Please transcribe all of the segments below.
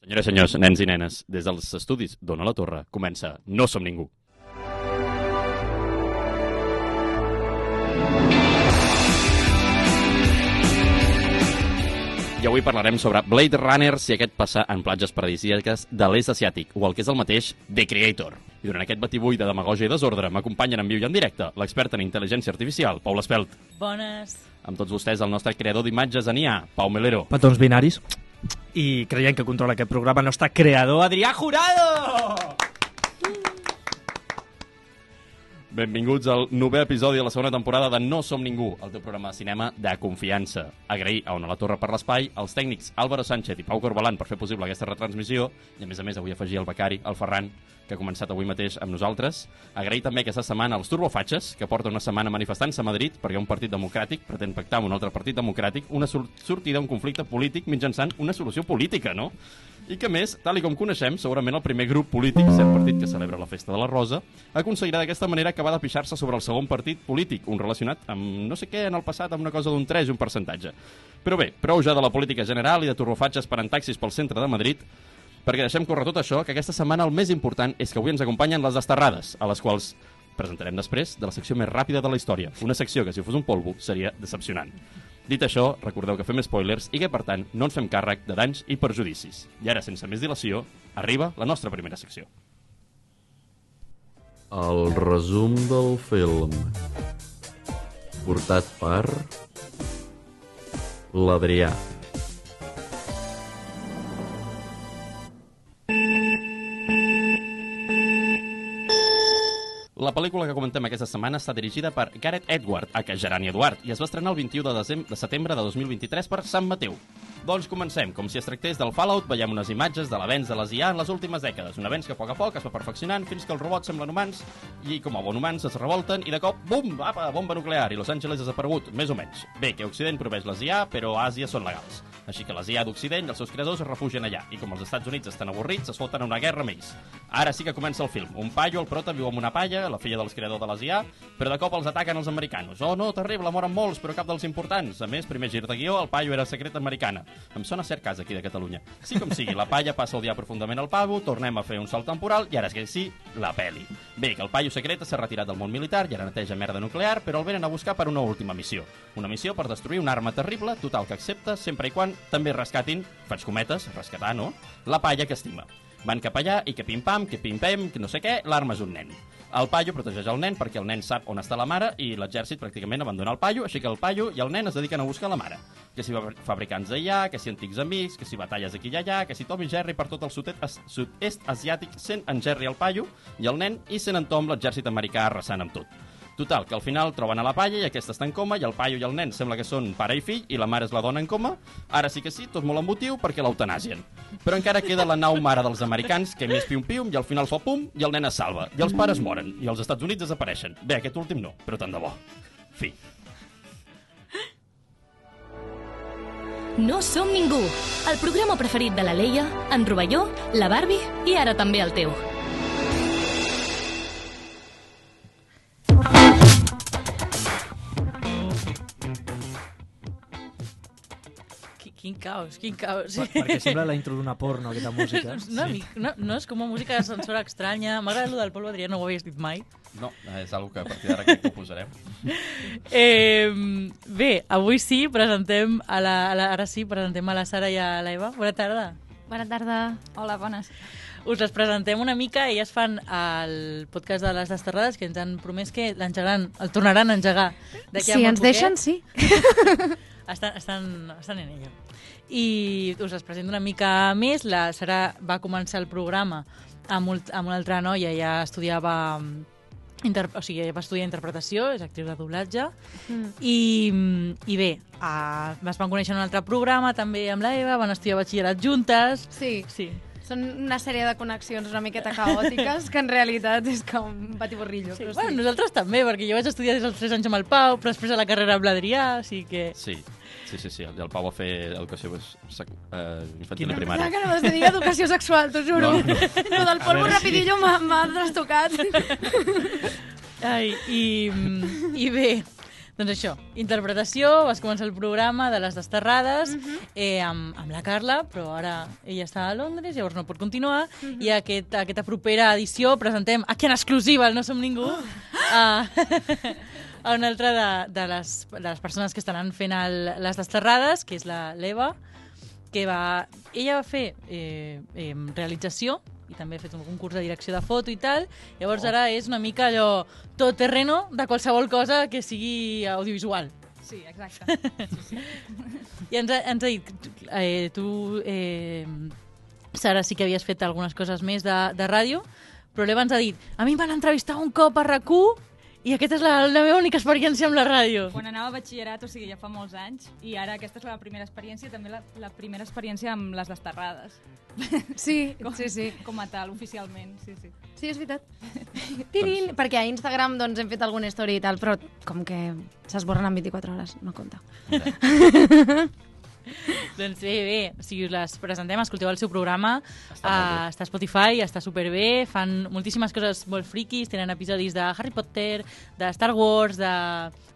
Senyores i senyors, nens i nenes, des dels estudis d'Ona la Torre comença No som ningú. I avui parlarem sobre Blade Runner si aquest passa en platges paradisíaques de l'est asiàtic, o el que és el mateix, The Creator. I durant aquest batibull de demagògia i desordre m'acompanyen en viu i en directe l'expert en intel·ligència artificial, Paul Espelt. Bones. Amb tots vostès, el nostre creador d'imatges en IA, Pau Melero. petons binaris i creiem que controla aquest programa el nostre creador Adrià Jurado Benvinguts al novè episodi de la segona temporada de No som ningú, el teu programa de cinema de confiança. Agrair a Ona la Torre per l'espai, als tècnics Álvaro Sánchez i Pau Corbalan per fer possible aquesta retransmissió i a més a més avui afegir el becari, el Ferran, que ha començat avui mateix amb nosaltres. Agrair també aquesta setmana als turbofatxes, que porta una setmana manifestant-se a Madrid perquè un partit democràtic pretén pactar amb un altre partit democràtic una sortida a un conflicte polític mitjançant una solució política, no? I que més, tal i com coneixem, segurament el primer grup polític, cert partit que celebra la Festa de la Rosa, aconseguirà d'aquesta manera acabar de pixar-se sobre el segon partit polític, un relacionat amb no sé què en el passat, amb una cosa d'un 3 i un percentatge. Però bé, prou ja de la política general i de turbofatges per en taxis pel centre de Madrid, perquè deixem córrer tot això, que aquesta setmana el més important és que avui ens acompanyen les desterrades, a les quals presentarem després de la secció més ràpida de la història. Una secció que, si fos un polvo, seria decepcionant. Dit això, recordeu que fem spoilers i que, per tant, no ens fem càrrec de danys i perjudicis. I ara, sense més dilació, arriba la nostra primera secció. El resum del film. Portat per... L'Adrià. La pel·lícula que comentem aquesta setmana està dirigida per Gareth Edward, a que Gerani Eduard, i es va estrenar el 21 de, de setembre de 2023 per Sant Mateu. Doncs comencem. Com si es tractés del Fallout, veiem unes imatges de l'avenç de les IA en les últimes dècades. Un avenç que a poc a poc es va perfeccionant fins que els robots semblen humans i, com a bon humans, es revolten i de cop, bum, apa, bomba nuclear i Los Angeles ha desaparegut, més o menys. Bé, que Occident proveix les IA, però Àsia són legals. Així que les IA d'Occident i els seus creadors es refugien allà, i com els Estats Units estan avorrits, es foten una guerra amb ells. Ara sí que comença el film. Un paio, el prota, viu amb una palla, la filla dels creadors de les IA, però de cop els ataquen els americanos. Oh, no, terrible, moren molts, però cap dels importants. A més, primer gir de guió, el paio era secret americana. Em sona cert cas aquí de Catalunya. Sí com sigui, la palla passa el dia profundament al pavo, tornem a fer un salt temporal i ara és que sí, la peli. Bé, que el paio secret s'ha retirat del món militar i ara neteja merda nuclear, però el venen a buscar per una última missió. Una missió per destruir una arma terrible, total que accepta, sempre i quan també rescatin, faig cometes, rescatar, no?, la palla que estima. Van cap allà i que pim-pam, que pim-pem, que no sé què, l'arma és un nen. El paio protegeix el nen perquè el nen sap on està la mare i l'exèrcit pràcticament abandona el paio, així que el paio i el nen es dediquen a buscar la mare. Que si fabricants d'allà, que si antics amics, que si batalles aquí i allà, que si Tom i Jerry per tot el sud-est sud asiàtic sent en Jerry el paio i el nen i sent en Tom l'exèrcit americà arrasant amb tot. Total, que al final troben a la palla i aquesta està en coma i el paio i el nen sembla que són pare i fill i la mare és la dona en coma. Ara sí que sí, tot molt emotiu perquè l'eutanàsien. Però encara queda la nau mare dels americans que més pium-pium i al final fa pum i el nen es salva. I els pares moren i els Estats Units desapareixen. Bé, aquest últim no, però tant de bo. Fi. No som ningú, el programa preferit de la Leia, en Rovelló, la Barbie i ara també el teu. Quin caos, quin caos. Sí. perquè sembla la intro d'una porno aquesta música No, sí. no, no, és com una música de censura estranya. M'agrada allò del polvo, Adrià, no ho havies dit mai. No, és una que a partir d'ara que ho posarem. Eh, bé, avui sí, presentem a la, a la, ara sí, presentem a la Sara i a l'Eva. Bona tarda. Bona tarda. Hola, bones. Us les presentem una mica. Elles fan el podcast de les desterrades que ens han promès que l'engegaran, el tornaran a engegar. d'aquí Si molt ens poquet. deixen, sí. Estan, estan, estan en ello. I us les presento una mica més. La Sara va començar el programa amb, un, amb una altra noia, ja estudiava... mm, Inter... O sigui, va estudiar interpretació, és actriu de doblatge, Mm. i, mm, i bé, uh, es van conèixer en un altre programa també amb l'Eva, van estudiar batxillerat juntes. Sí, Sí. Són una sèrie de connexions una miqueta caòtiques que en realitat és com un batiborrillo. sí. però Bueno, nosaltres també, perquè jo vaig estudiar des dels 3 anys amb el Pau, però després a la carrera amb l'Adrià, així que... Sí, sí, sí, sí. El, el Pau va fer educació sec- eh, infantil Quina? i primària. que no vas dir educació sexual, t'ho juro. No, no. Lo del polvo veure, rapidillo m'ha m'ha trastocat. Ai, i, mm, i bé, Doncs això, interpretació, vas començar el programa de les desterrades eh, amb, amb la Carla, però ara ella està a Londres, llavors no pot continuar, i aquest, aquesta propera edició presentem aquí en exclusiva, el No Som Ningú, a, a una altra de, de, les, de les persones que estaran fent el, les desterrades, que és la l'Eva, que va... Ella va fer eh, eh, realització i també ha fet un concurs de direcció de foto i tal. Llavors ara és una mica allò tot terreno de qualsevol cosa que sigui audiovisual. Sí, exacte. I ens ha, ens ha dit, eh, tu, eh, Sara, sí que havies fet algunes coses més de, de ràdio, però l'Eva ens ha dit, a mi em van entrevistar un cop a rac i aquesta és la, la meva única experiència amb la ràdio. Quan anava a batxillerat, o sigui, ja fa molts anys, i ara aquesta és la primera experiència, també la, la primera experiència amb les desterrades. Sí, Com, sí, sí. Com a tal, oficialment, sí, sí. Sí, és veritat. Tirin, perquè a Instagram doncs, hem fet alguna story i tal, però com que s'esborren en 24 hores, no compta. Doncs bé, bé, si us les presentem, escolteu el seu programa, Està uh, està a Spotify, està superbé, fan moltíssimes coses molt friquis, tenen episodis de Harry Potter, de Star Wars, de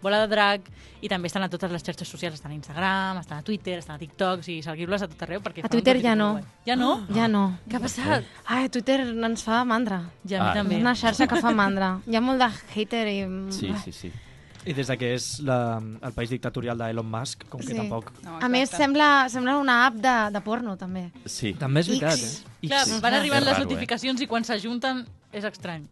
Bola de Drac, i també estan a totes les xarxes socials, estan a Instagram, estan a Twitter, estan a TikTok, o sigui, seguiu-les a tot arreu. Perquè A Twitter ja no. Ja no? Ja no. Què ha passat? Ai, Twitter ens fa mandra. Ja, a mi Ah. també. És una xarxa que fa mandra. Hi ha molt de hater i... Sí, sí, sí. I des de que és la, el país dictatorial d'Elon Musk, com que Sí. tampoc... No, A més, sembla, sembla una app de, de porno, també. Sí. També és veritat, X. eh? Clar, X. van arribant És les eh? notificacions i quan s'ajunten és estrany.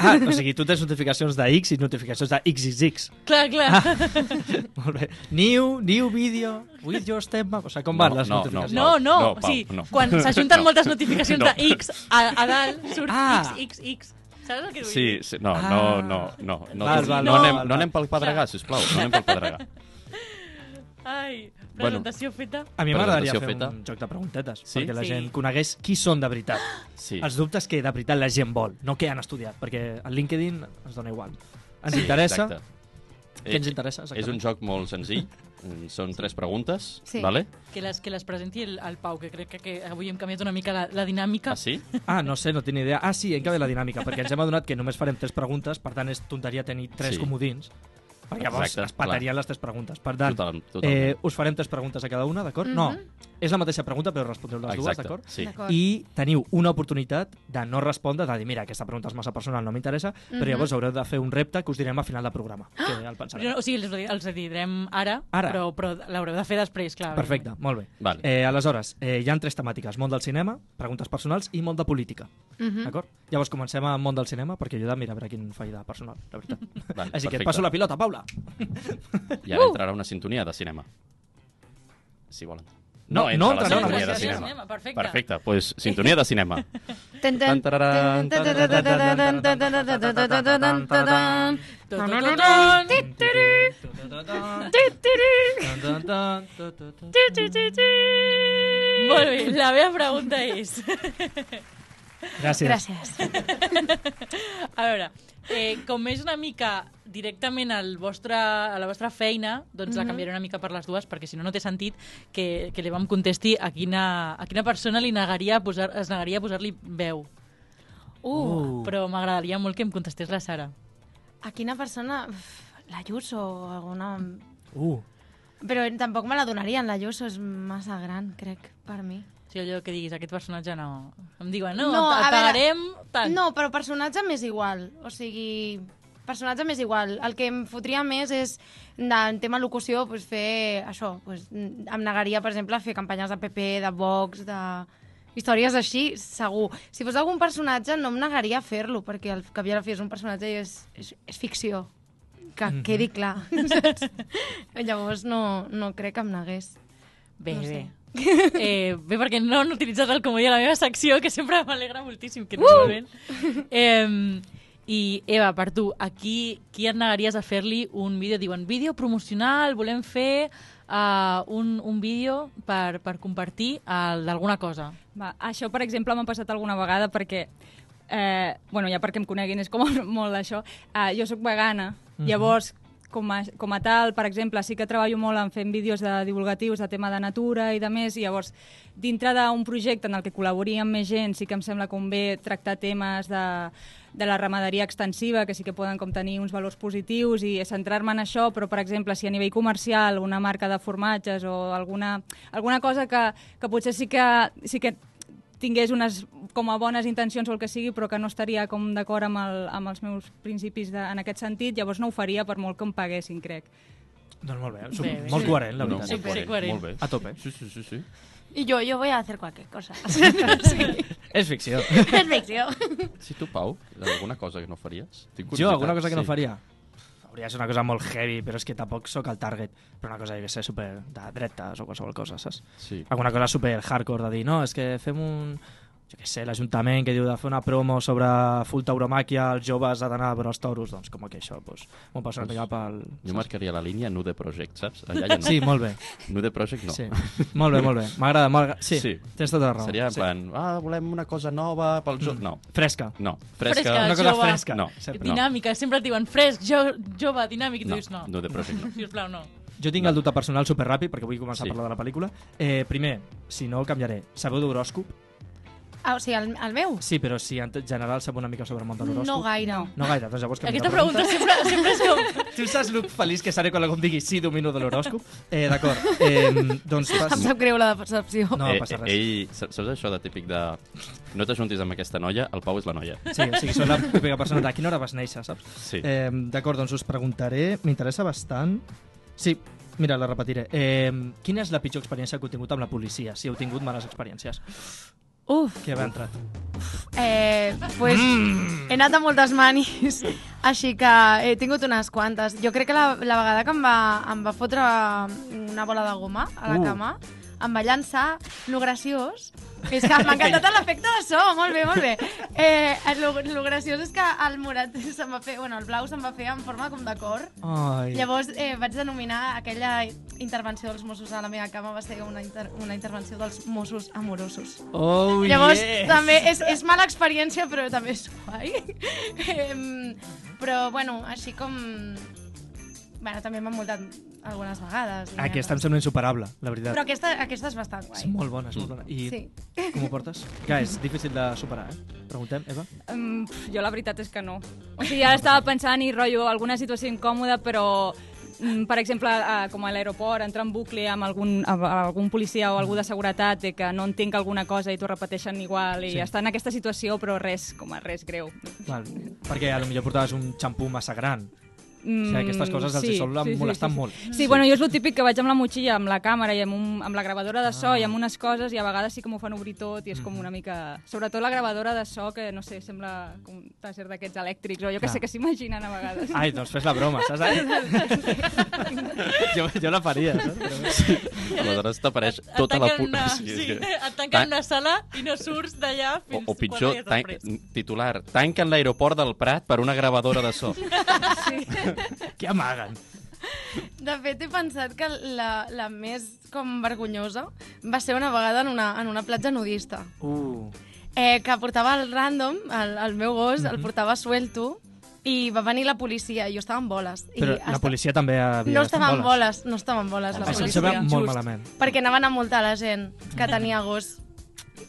Ah, o sigui, tu tens notificacions de X i notificacions de XXX. Clar, clar. Molt bé. New, new video, with your stepmom... O sigui, com van No, les no, notificacions? No, no, No, o sigui, no. quan s'ajunten No. moltes notificacions No. de X a, a dalt, surt Ah. XXX. Saps el que vull Sí, dir? sí, no, Ah. no, no, no, no, Val, val, no, val, anem, val, no anem pel pedregar, sisplau, no anem pel pedregar. Ai, Bueno. presentació feta. A mi m'agradaria fer feta. un joc de preguntetes, Sí? perquè la Sí. gent conegués qui són de veritat. Sí. Els dubtes que de veritat la gent vol, no que han estudiat, perquè al LinkedIn ens dona igual. Ens interessa... Exacte. Què ens Eh, interessa? És exactament? un joc molt senzill, són tres preguntes, Sí. vale? Que les, que les presenti el, el Pau, que crec que, que avui hem canviat una mica la, la dinàmica. Ah, sí? Ah, no sé, no tinc idea. Ah, sí, hem canviat la dinàmica, perquè ens hem adonat que només farem tres preguntes, per tant és tonteria tenir tres Sí. comodins, perquè llavors Exacte, es patarien les tres preguntes. Per tant, Total, totalment. eh, us farem tres preguntes a cada una, d'acord? No, és la mateixa pregunta, però respondreu les dues, Exacte, d'acord? sí. I teniu una oportunitat de no respondre, de dir, mira, aquesta pregunta és massa personal, no m'interessa, però llavors haureu de fer un repte que us direm a final del programa, que el pensarem. Jo, o sigui, els, els direm ara, Ara. però, però l'haureu de fer després, clar. Perfecte, molt bé. Vale. Eh, aleshores, eh, hi ha tres temàtiques, món del cinema, preguntes personals i món de política. Mhm. D'acord? Llavors comencem amb món del cinema, perquè jo he de mirar a veure quin faig de personal, la veritat. Vale, Així que et perfecte. passo la pilota, Paula. taula. I ara una sintonia de cinema. Si volen. No, no entra, no, la sintonia de cinema. cinema. Perfecte. Perfecte, pues, sintonia de cinema. Molt la meva pregunta és... Gràcies. Eh, com és una mica directament al vostre, a la vostra feina, doncs la canviaré una mica per les dues, perquè si no, no té sentit que, que li vam contesti a quina, a quina persona li negaria a posar, es negaria a posar-li veu. Uh. Però m'agradaria molt que em contestés la Sara. A quina persona... Uf, La Yuso o alguna... Uh. Però tampoc me la donarien, la Yuso és massa gran, crec, per mi. Sigui, allò que diguis, aquest personatge no... Em diuen, no, No, et pagarem tant. No, però personatge m'és igual. O sigui, personatge m'és igual. El que em fotria més és, en tema locució, pues, fer això. Pues, em negaria, per exemple, a fer campanyes de PP, de Vox, de històries així, segur. Si fos algun personatge, no em negaria a fer-lo, perquè el que havia de fer és un personatge i és, és, és ficció. Que Mhm. quedi clar. Llavors no, no crec que em negués. Bé, no bé. Eh, bé, perquè no han utilitzat el comodí a la meva secció, que sempre m'alegra moltíssim que ens uh! eh, I, Eva, per tu, aquí qui et negaries a fer-li un vídeo? Diuen, vídeo promocional, volem fer uh, un, un vídeo per, per compartir uh, d'alguna cosa. Va, això, per exemple, m'ha passat alguna vegada perquè, eh, bueno, ja perquè em coneguin, és com molt això, eh, jo sóc vegana, Mhm. llavors com a, com a tal, per exemple, sí que treballo molt en fent vídeos de divulgatius de tema de natura i de més, i llavors, dintre d'un projecte en el que col·labori amb més gent, sí que em sembla com bé tractar temes de, de la ramaderia extensiva, que sí que poden com tenir uns valors positius i centrar-me en això, però, per exemple, si a nivell comercial una marca de formatges o alguna, alguna cosa que, que potser sí que, sí que tingués unes com a bones intencions o el que sigui, però que no estaria com d'acord amb, el, amb els meus principis de, en aquest sentit, llavors no ho faria per molt que em paguessin, crec. Doncs molt bé, Bé, bé, bé. molt coherent, la No, veritat. molt coherent, coherent. molt bé. A tope. Sí, sí, sí, sí. Y yo, yo voy a hacer cualquier cosa. sí. És ficció. Es ficció. Sí, tu, Pau, alguna cosa que no faries? Tinc Jo, alguna cosa que no Sí. faria? Hauria de ser una cosa molt heavy, però és que tampoc sóc el target. Però una cosa, jo que sé, super de dretes o qualsevol cosa, saps? Sí. Alguna cosa super hardcore de dir, no, és que fem un... Jo què sé, l'Ajuntament que diu de fer una promo sobre full tauromàquia, els joves ha d'anar a veure els toros, doncs com que això, doncs, m'ho passa una mica pel... Jo marcaria la línia Nude Project, saps? Allà ja no. Sí, molt bé. Nude Project no. Sí. Molt bé, molt bé. M'agrada, m'agrada. Sí, Sí. tens tota la raó. Seria en sí. plan, ah, volem una cosa nova pel joc. No, Fresca. no. Fresca. Fresca. Una cosa jove. fresca. No. Sempre. Dinàmica, sempre et diuen fresc, jo, jove, dinàmic, i tu No, dius no. Nude Project no. Sisplau, no. Jo tinc el dubte personal superràpid, perquè vull començar Sí. a parlar de la pel·lícula. Eh, primer, si no, canviaré. Sabeu d'horòscop? Ah, o sigui, el, el meu? Sí, però si en general sabeu una mica sobre el món de l'horòscop. No gaire. No gaire, doncs llavors Aquesta la pregunta sempre, sempre és com... Tu saps lo feliç que seré quan algú em digui sí, domino de l'horòscop? Eh, D'acord. Eh, doncs pas... Em sap greu la decepció. No eh, passa res. Ell, saps això de típic de... No t'ajuntis amb aquesta noia, el Pau és la noia. Sí, o sigui, soc la típica persona de a quina hora vas néixer, saps? Sí. Eh, D'acord, doncs us preguntaré, m'interessa bastant... Sí, mira, la repetiré. Eh, quina és la pitjor experiència que heu tingut amb la policia, si heu tingut males experiències? Uf. Qui ha entrat? Eh, pues, Mm. he anat a moltes manis, així que he tingut unes quantes. Jo crec que la, la vegada que em va, em va fotre una bola de goma a la Uh. cama, em va llançar lo graciós. És que m'ha encantat l'efecte de so, molt bé, molt bé. Eh, lo, lo graciós és que el morat se'm va fer, bueno, el blau se'm va fer en forma com de cor. Ai. Llavors eh, vaig denominar aquella intervenció dels Mossos a la meva cama va ser una, inter una intervenció dels Mossos amorosos. Oh, Llavors, yes! també és, és mala experiència, però també és guai. Em, però, bueno, així com... Bueno, també m'han multat algunes vegades. i Aquesta em sembla insuperable, la veritat. Però aquesta, aquesta és bastant guai. És molt bona, és molt bona. I Sí. com ho portes? Que és difícil de superar, eh? Preguntem, Eva? Um, jo la veritat és que no. O sigui, ara estava pensant i rotllo alguna situació incòmoda, però mm, per exemple, com a l'aeroport, entrar en bucle amb algun, amb algun policia o algú de seguretat de que no entenc alguna cosa i t'ho repeteixen igual i Sí. sí. estar en aquesta situació però res, com a res greu. Val. Perquè a lo millor portaves un xampú massa gran. Mm, O sigui, aquestes coses els hi sol molestar molt. Sí, sí, bueno, jo és el típic que vaig amb la motxilla, amb la càmera i amb, un, amb la gravadora de so Ah. i amb unes coses i a vegades sí que m'ho fan obrir tot i és com una mica... Sobretot la gravadora de so que, no sé, sembla com un tàser d'aquests elèctrics o jo que Clar. sé que s'imaginen a vegades. Ai, doncs fes la broma, saps? jo, jo la faria, saps? Però... Sí. Aleshores t'apareix tota la... tanquen pu- una- Sí, sí, que- et tanquen en una sala i no surts d'allà O, fins o pitjor, quatre tan, titular, tanquen l'aeroport del Prat per una gravadora de so. Què amaguen? De fet, he pensat que la, la més com vergonyosa va ser una vegada en una, en una platja nudista. Uh, Eh, que portava el random, el, el meu gos, el portava suelto, i va venir la policia, i jo estava en boles. però I la policia també havia No estava en boles. boles, no estava en boles, la Això policia. sembla molt malament. perquè anaven a multar la gent que tenia gos.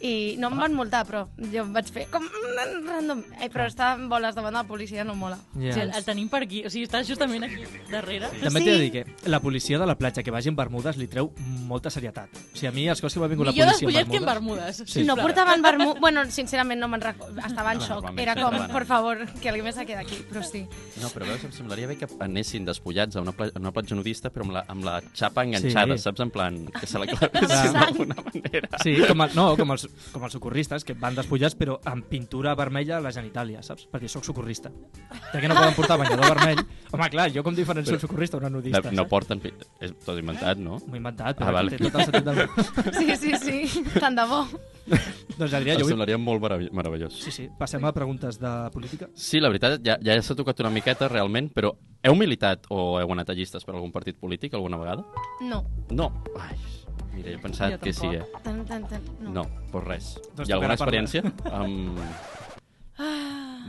I no em van multar, però jo vaig fer com mm, random. Eh, però estar en boles davant de la policia no mola. Ja. Sí, el, el tenim per aquí, o sigui, està justament aquí darrere. També Sí. t'he de dir que la policia de la platja que vagi en bermudes li treu molta serietat. O sigui, a mi els cops que m'ha vingut la policia despullet que en en bermudes... Bermudes. Sí. No portaven vermut... Bueno, sincerament no me'n recordo. Estava en xoc. Era com, por favor, que alguien me saque d'aquí. Però sí. No, però veus, em semblaria bé que anessin despullats a una, pla a una platja nudista, però amb la, amb la xapa enganxada, Sí. saps? En plan, que se la clavessin d'alguna manera. Sí, com, el, no, com els, com els socorristes, que van despullats però amb pintura vermella a la genitàlia, saps? Perquè sóc socorrista. Ja que no poden portar banyador vermell... Home, clar, jo com diferent soc socorrista una nudista, No, no saps? porten... És tot inventat, no? M'ho he inventat, però Ah, vale. té tot el sentit del... Sí, sí, sí. Tant de bo. doncs Adrià, Em jo vull... semblaria molt merav- meravellós. Sí, sí, passem a preguntes de política. Sí, la veritat, ja, ja s'ha tocat una miqueta, realment, però heu militat o heu anat a llistes per algun partit polític alguna vegada? No. No. Ai, mira, he pensat Jo que sí, tampoc. eh? Tant, tant, tant. No. No, doncs res. Doncs Hi ha alguna experiència? Amb...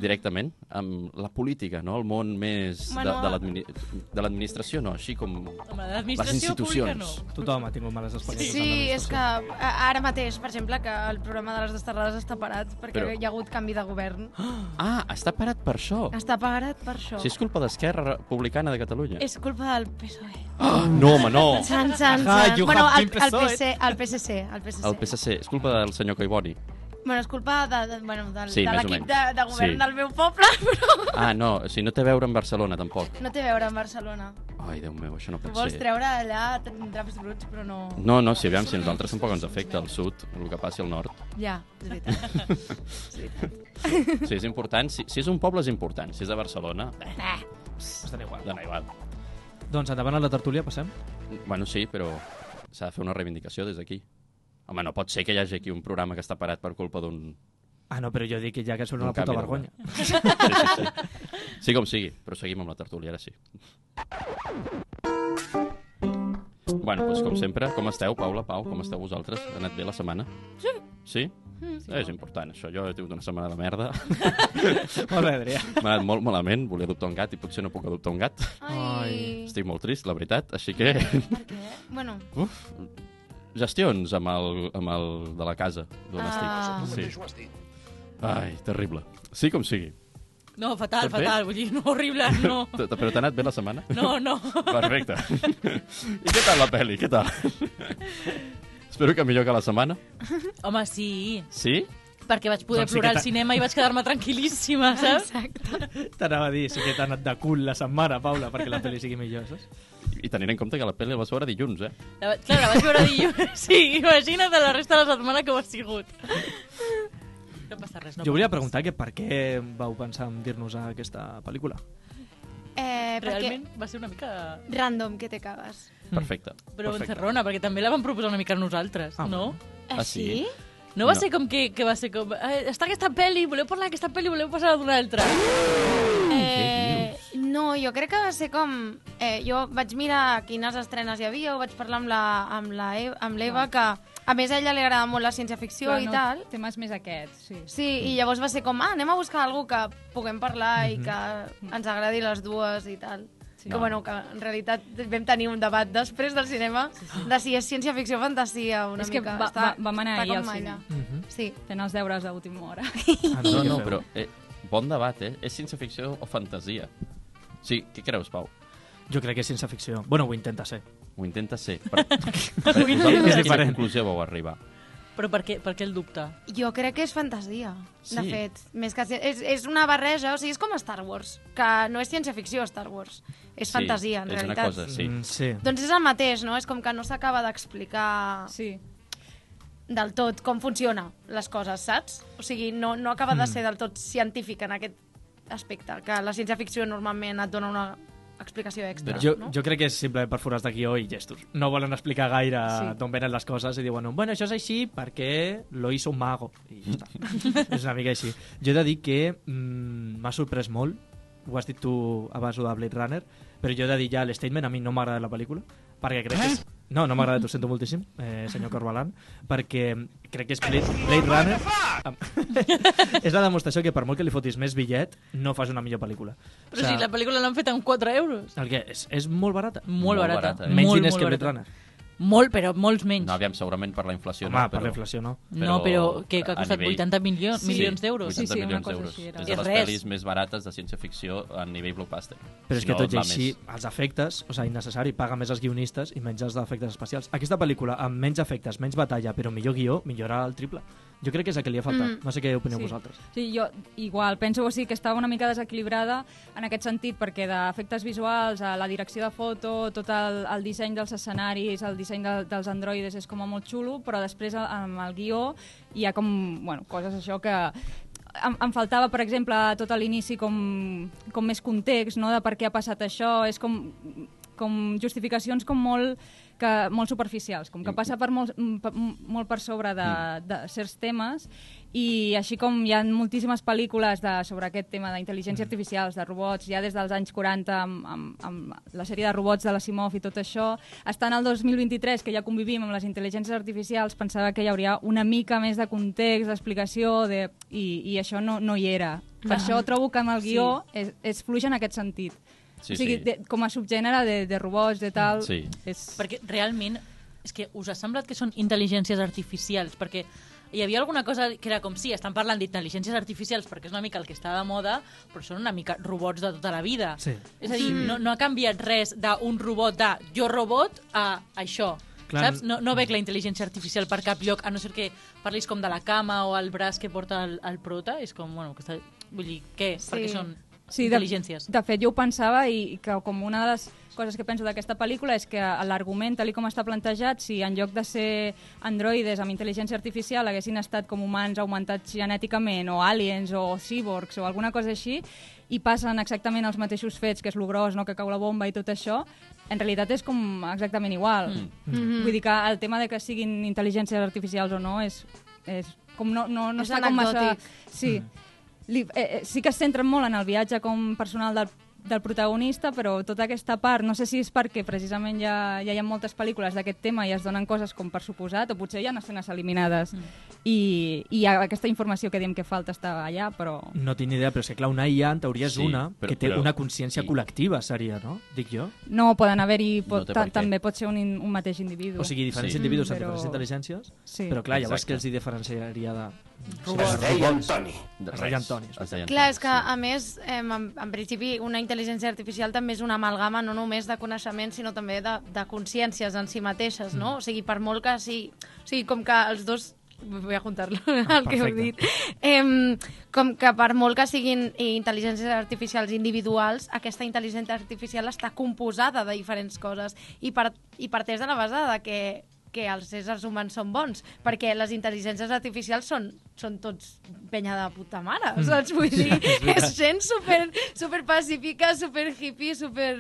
directament amb la política, no? El món més Bueno, de, de l'admini- de l'administració, no? Així com Home, les pública no. institucions. Tothom ha tingut males experiències. Sí, és que ara mateix, per exemple, que el programa de les desterrades està parat perquè Però- hi ha hagut canvi de govern. Ah, està parat per això. Està parat per això. Si és culpa d'Esquerra Republicana de Catalunya. És culpa del PSOE. Ah, no, home, no. San, san, Ah, san. you Bueno, el, been el. PC, el PSC, el PSC. El PSC. És culpa del senyor Collboni. Bueno, és culpa de, de, bueno, del, Sí, de l'equip de, de govern Sí. del meu poble, però Ah, no, o sigui, no té a veure amb Barcelona, tampoc. no té a veure amb Barcelona. Ai, Déu meu, això no pot vols ser. treure allà draps bruts, però no... No, no, si aviam, si a nosaltres tampoc ens afecta el sud, el que passi al nord. Ja, és veritat. és veritat. Si és important, si, si és un poble és important. Si és de Barcelona, eh, Eh, Estan igual. dona igual. Doncs endavant a la tertúlia, passem. Bueno, sí, però s'ha de fer una reivindicació des d'aquí. Home, no pot ser que hi hagi aquí un programa que està parat per culpa d'un... Ah, no, però jo dic que ja que són Un una puta vergonya. Sí, sí, sí. Sí com sigui, però seguim amb la tertúlia, ara sí. Bueno, doncs com sempre, com esteu, Paula, Pau, com esteu vosaltres? Ha anat bé la setmana? Sí. Sí? sí és important, això. Jo he tingut una setmana de merda. Molt bé, Adrià. M'ha anat molt malament, volia adoptar un gat i potser no puc adoptar un gat. Ai, Estic molt trist, la veritat, així que... per què? Bueno, Uf, gestions amb el, amb el de la casa d'on Ah. estic. Sí. Ai, terrible. Sí com sigui. No, fatal, Tot bé? fatal. Vull dir, no, horrible, no. T- Però t'ha anat bé la setmana? No, no. Perfecte. I què tal la pel·li? Què tal? Espero que millor que la setmana. Home, sí. Sí? Perquè vaig poder Doncs sí plorar que al cinema i vaig quedar-me tranquil·líssima, saps? exacte. T'anava a dir, sí que t'ha anat de cul la setmana, Paula, perquè la pel·li sigui millor, saps? I tenint en compte que la pel·li la vas veure dilluns, eh? La, va- clar, la vaig veure dilluns. Sí, imagina't la resta de la setmana que ho ha sigut. No passa res, no Jo volia preguntar que per què vau pensar en dir-nos a aquesta pel·lícula. Eh, perquè... Realment va ser una mica... Random, que te cagues. Perfecte. Però Perfecte. encerrona, perquè també la vam proposar una mica a nosaltres, Ah, no? Ah, sí? ¿Ah, No va No. ser com que, que va ser com... Eh, està aquesta pel·li, voleu parlar d'aquesta pel·li, voleu passar d'una altra. Eh, no, jo crec que va ser com... Eh, jo vaig mirar quines estrenes hi havia, ho vaig parlar amb la amb la E- amb l'Eva, que a més a ella li agrada molt la ciència-ficció Però i no, tal. Temes més aquests, sí. Sí, i llavors va ser com, ah, anem a buscar algú que puguem parlar i que ens agradi les dues i tal. Sí. Que, bueno, que en realitat vam tenir un debat després del cinema sí, sí. de si és ciència-ficció o fantasia una És que mica. va- va- vam anar està ahir al allà. Mhm. Sí. Fent els deures d'última hora. Ah, No, no, però eh, bon debat, eh? És ciència-ficció o fantasia? Sí, què creus, Pau? Jo crec que és ciència ficció. Bueno, ho intenta ser. Ho intenta ser. Per... per És a quina diferent. conclusió vau arribar? Però per què, per què el dubte? Jo crec que és fantasia, de Sí. fet. Més que, és, és una barreja, o sigui, és com Star Wars, que no és ciència-ficció, Star Wars. És Sí, fantasia, en és una realitat. cosa, sí. Mm, sí. Doncs és el mateix, no? És com que no s'acaba d'explicar Sí. del tot com funciona les coses, saps? O sigui, no, no acaba de ser del tot científic en aquest aspecte, que la ciència-ficció normalment et dona una explicació extra, Jo, no? jo crec que és simplement per forats de guió i gestos. No volen explicar gaire Sí. d'on venen les coses i diuen, bueno, això és així perquè lo hizo un mago. I ja està. és una mica així. Jo he de dir que mm, m'ha sorprès molt, ho has dit tu abans de Blade Runner, però jo he de dir ja l'statement, a mi no m'agrada la pel·lícula, perquè crec que és... No, no m'agrada, ho sento moltíssim, eh, senyor Corbalan, perquè crec que és Blade, Blade Runner... és la demostració que per molt que li fotis més bitllet, no fas una millor pel·lícula. Però si la pel·lícula l'han fet amb 4 euros. El que és, és molt barata. Molt, Molt barata. barata, eh? Menys molt, diners molt que Blade barata. Runner. Molt, però molts menys. No, aviam, segurament per la inflació Home, no, per però... la inflació no. No, però que, que ha costat 80 milions, Sí. milions d'euros. 80 Sí, sí, milions d'euros. És de les res. pel·lis més barates de ciència-ficció a nivell blockbuster. Però és Si que no, tot i així, més. els efectes, o sigui, innecessari, paga més els guionistes i menys els d'efectes especials. Aquesta pel·lícula, amb menys efectes, menys batalla, però millor guió, millora el triple. Jo crec que és el que li ha faltat. Mm. No sé què opineu Sí. vosaltres. Sí, jo igual, penso o sigui, que estava una mica desequilibrada en aquest sentit, perquè d'efectes visuals, a la direcció de foto, tot el, el disseny dels escenaris, el disseny de, dels androides és com a molt xulo, però després amb el guió hi ha com, bueno, coses això que em, em faltava, per exemple, tot a l'inici com, com més context, no?, de per què ha passat això, és com, com justificacions com molt que molt superficials, com que passa per molt, m- per, m- molt per sobre de, de certs temes i així com hi ha moltíssimes pel·lícules de, sobre aquest tema d'intel·ligència artificial, de robots, ja des dels anys 40 amb, amb, amb la sèrie de robots de l'Asimov i tot això, estant al 2023 que ja convivim amb les intel·ligències artificials pensava que hi hauria una mica més de context, d'explicació de... I, i això no, no hi era. Per això trobo que amb el guió és, és fluix en aquest sentit. Sí, o sigui, sí. de, com a subgènere de, de robots, de tal... Sí. És... Perquè realment, és que us ha semblat que són intel·ligències artificials, perquè hi havia alguna cosa que era com, sí, estan parlant d'intel·ligències artificials perquè és una mica el que està de moda, però són una mica robots de tota la vida. Sí. És a dir, no, no ha canviat res d'un robot de jo robot a això. Clar, Saps? No, no veig la intel·ligència artificial per cap lloc, a no ser que parlis com de la cama o el braç que porta el, el prota. És com, bueno, que està... vull dir, què? Sí. Perquè són Sí, de, intel·ligències. de fet, jo ho pensava i que com una de les coses que penso d'aquesta pel·lícula és que l'argument, tal com està plantejat, si en lloc de ser androides amb intel·ligència artificial haguessin estat com humans augmentats genèticament o aliens o cyborgs o alguna cosa així i passen exactament els mateixos fets, que és lo gros, no, que cau la bomba i tot això, en realitat és com exactament igual. Mm. Vull dir que el tema de que siguin intel·ligències artificials o no és, és com no, no, no És està com massa... anecdòtic. Sí. Li, eh, eh, sí que es centren molt en el viatge com personal del, del protagonista, però tota aquesta part, no sé si és perquè precisament ja, ja hi ha moltes pel·lícules d'aquest tema i es donen coses com per suposat, o potser hi ha escenes eliminades, mm. i, i aquesta informació que diem que falta està allà, però... No tinc ni idea, però és que clar, una IA en teoria és Sí, una però- que té però- una consciència i- col·lectiva, seria, no? Dic jo. No, poden haver-hi... No Pot, què. també pot ser un, in- un mateix individu. O sigui, diferents Sí. individus amb Però- diferents intel·ligències, Sí. però clar, llavors Exacte. què els hi diferenciaria de... Es deia Antoni. Es deia Antoni. Clar, és que, a més, eh, en, en principi, una intel·ligència artificial també és una amalgama no només de coneixement, sinó també de, de consciències en si mateixes, no? O sigui, per molt que sí... O sigui, com que els dos vull juntar-lo el que heu dit. Em, com que per molt que siguin intel·ligències artificials individuals, aquesta intel·ligència artificial està composada de diferents coses i, per, i parteix de la base de que que els éssers humans són bons, perquè les intel·ligències artificials són, són tots penya de puta mare, mm. saps? Vull dir, és gent super, super pacífica, super hippie, super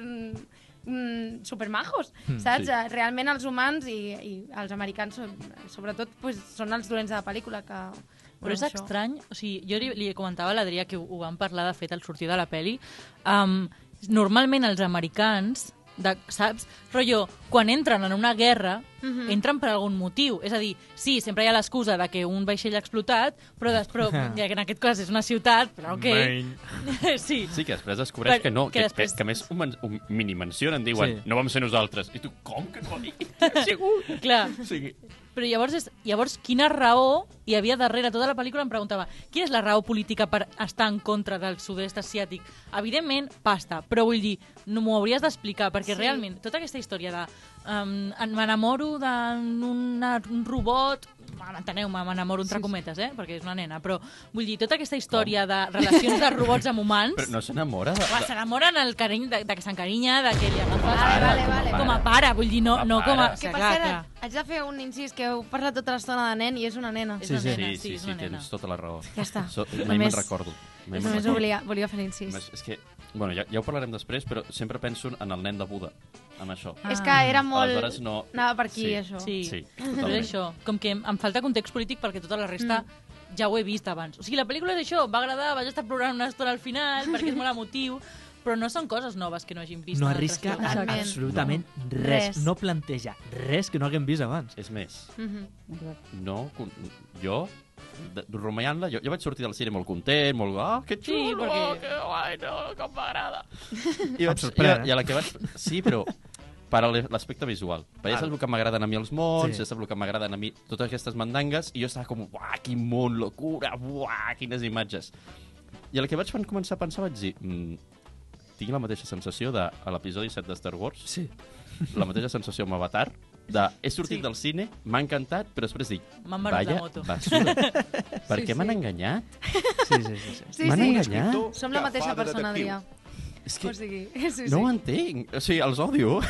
mm, super majos, Mm, saps? sí. Realment els humans i, i els americans, són, sobretot, pues, són els dolents de la pel·lícula que... Però és això. estrany, o sigui, jo li, li comentava a l'Adrià que ho, ho vam parlar de fet al sortir de la peli, um, normalment els americans, de, saps? Rotllo, quan entren en una guerra, Mhm. entren per algun motiu. És a dir, sí, sempre hi ha l'excusa de que un vaixell ha explotat, però, després, ja que en aquest cas és una ciutat, però ok. sí. Sí, que després descobreix Per- que no, que que, després- que, que, més ho, men- ho mini-mencionen, diuen, Sí. no vam ser nosaltres. I tu, com que no? Qui ha sigut? Clar, O sigui, però llavors, és, llavors quina raó hi havia darrere tota la pel·lícula? Em preguntava, quina és la raó política per estar en contra del sud-est asiàtic? Evidentment, pasta, però vull dir, no m'ho hauries d'explicar, perquè Sí. realment tota aquesta història de um, m'enamoro d'un un robot, enteneu-me, m'enamoro entre cometes, eh? perquè és una nena, però vull dir, tota aquesta història de relacions de robots amb humans, però no s'enamora de... Home, s'enamoren el carinyo de, de que s'encarinya, de que li agafa Vale, vale, vale. com a pare, vull dir, no, Com a no com a... Que, per cert, haig de fer un incís, que heu parlat tota l'estona de nen i és una nena. És Sí, una sí. nena, Sí, sí, és sí, nena. tens tota la raó. Ja està. So, mai me'n recordo. Mai Només recordo. volia, volia fer l'incís. És que, bueno, ja, ja ho parlarem després, però sempre penso en el nen de Buda, amb això. És que era molt... Aleshores no... Anava per aquí, Sí. això. Sí, Sí, però és totalment. això, com que em falta context polític perquè tota la resta ja ho he vist abans. O sigui, la pel·lícula és això, va agradar, vaig estar plorant una estona al final perquè és molt emotiu, però no són coses noves que no hàgim vist. No en arrisca absolutament res. Res. No planteja res que no haguem vist abans. És més, Mhm. no... con- Jo, rumiant-la, jo, jo vaig sortir del cine molt content, molt... Ah, que xulo, Sí, perquè- que guai, no, com m'agrada. I, vaig, sorprèn, i, i a la que vaig... Sí, però per a l'aspecte visual. Perquè ja saps el que m'agraden a mi els mons, Sí. ja saps el que m'agraden a mi totes aquestes mandangues, i jo estava com, uah, quin món, locura, uah, quines imatges. I a la que vaig començar a pensar vaig dir, mm, tinc la mateixa sensació de, a l'episodi 7 de Star Wars, Sí. la mateixa sensació amb Avatar, de he sortit Sí. del cine, m'ha encantat, però després dic, M'han venut la vaya moto. basura. per Sí, què m'han sí. enganyat? Sí, sí, sí. sí. Sí, M'han sí. enganyat? Som la mateixa persona. Adrià. És que O sigui, sí, no ho sí. entenc. O sigui, els odio.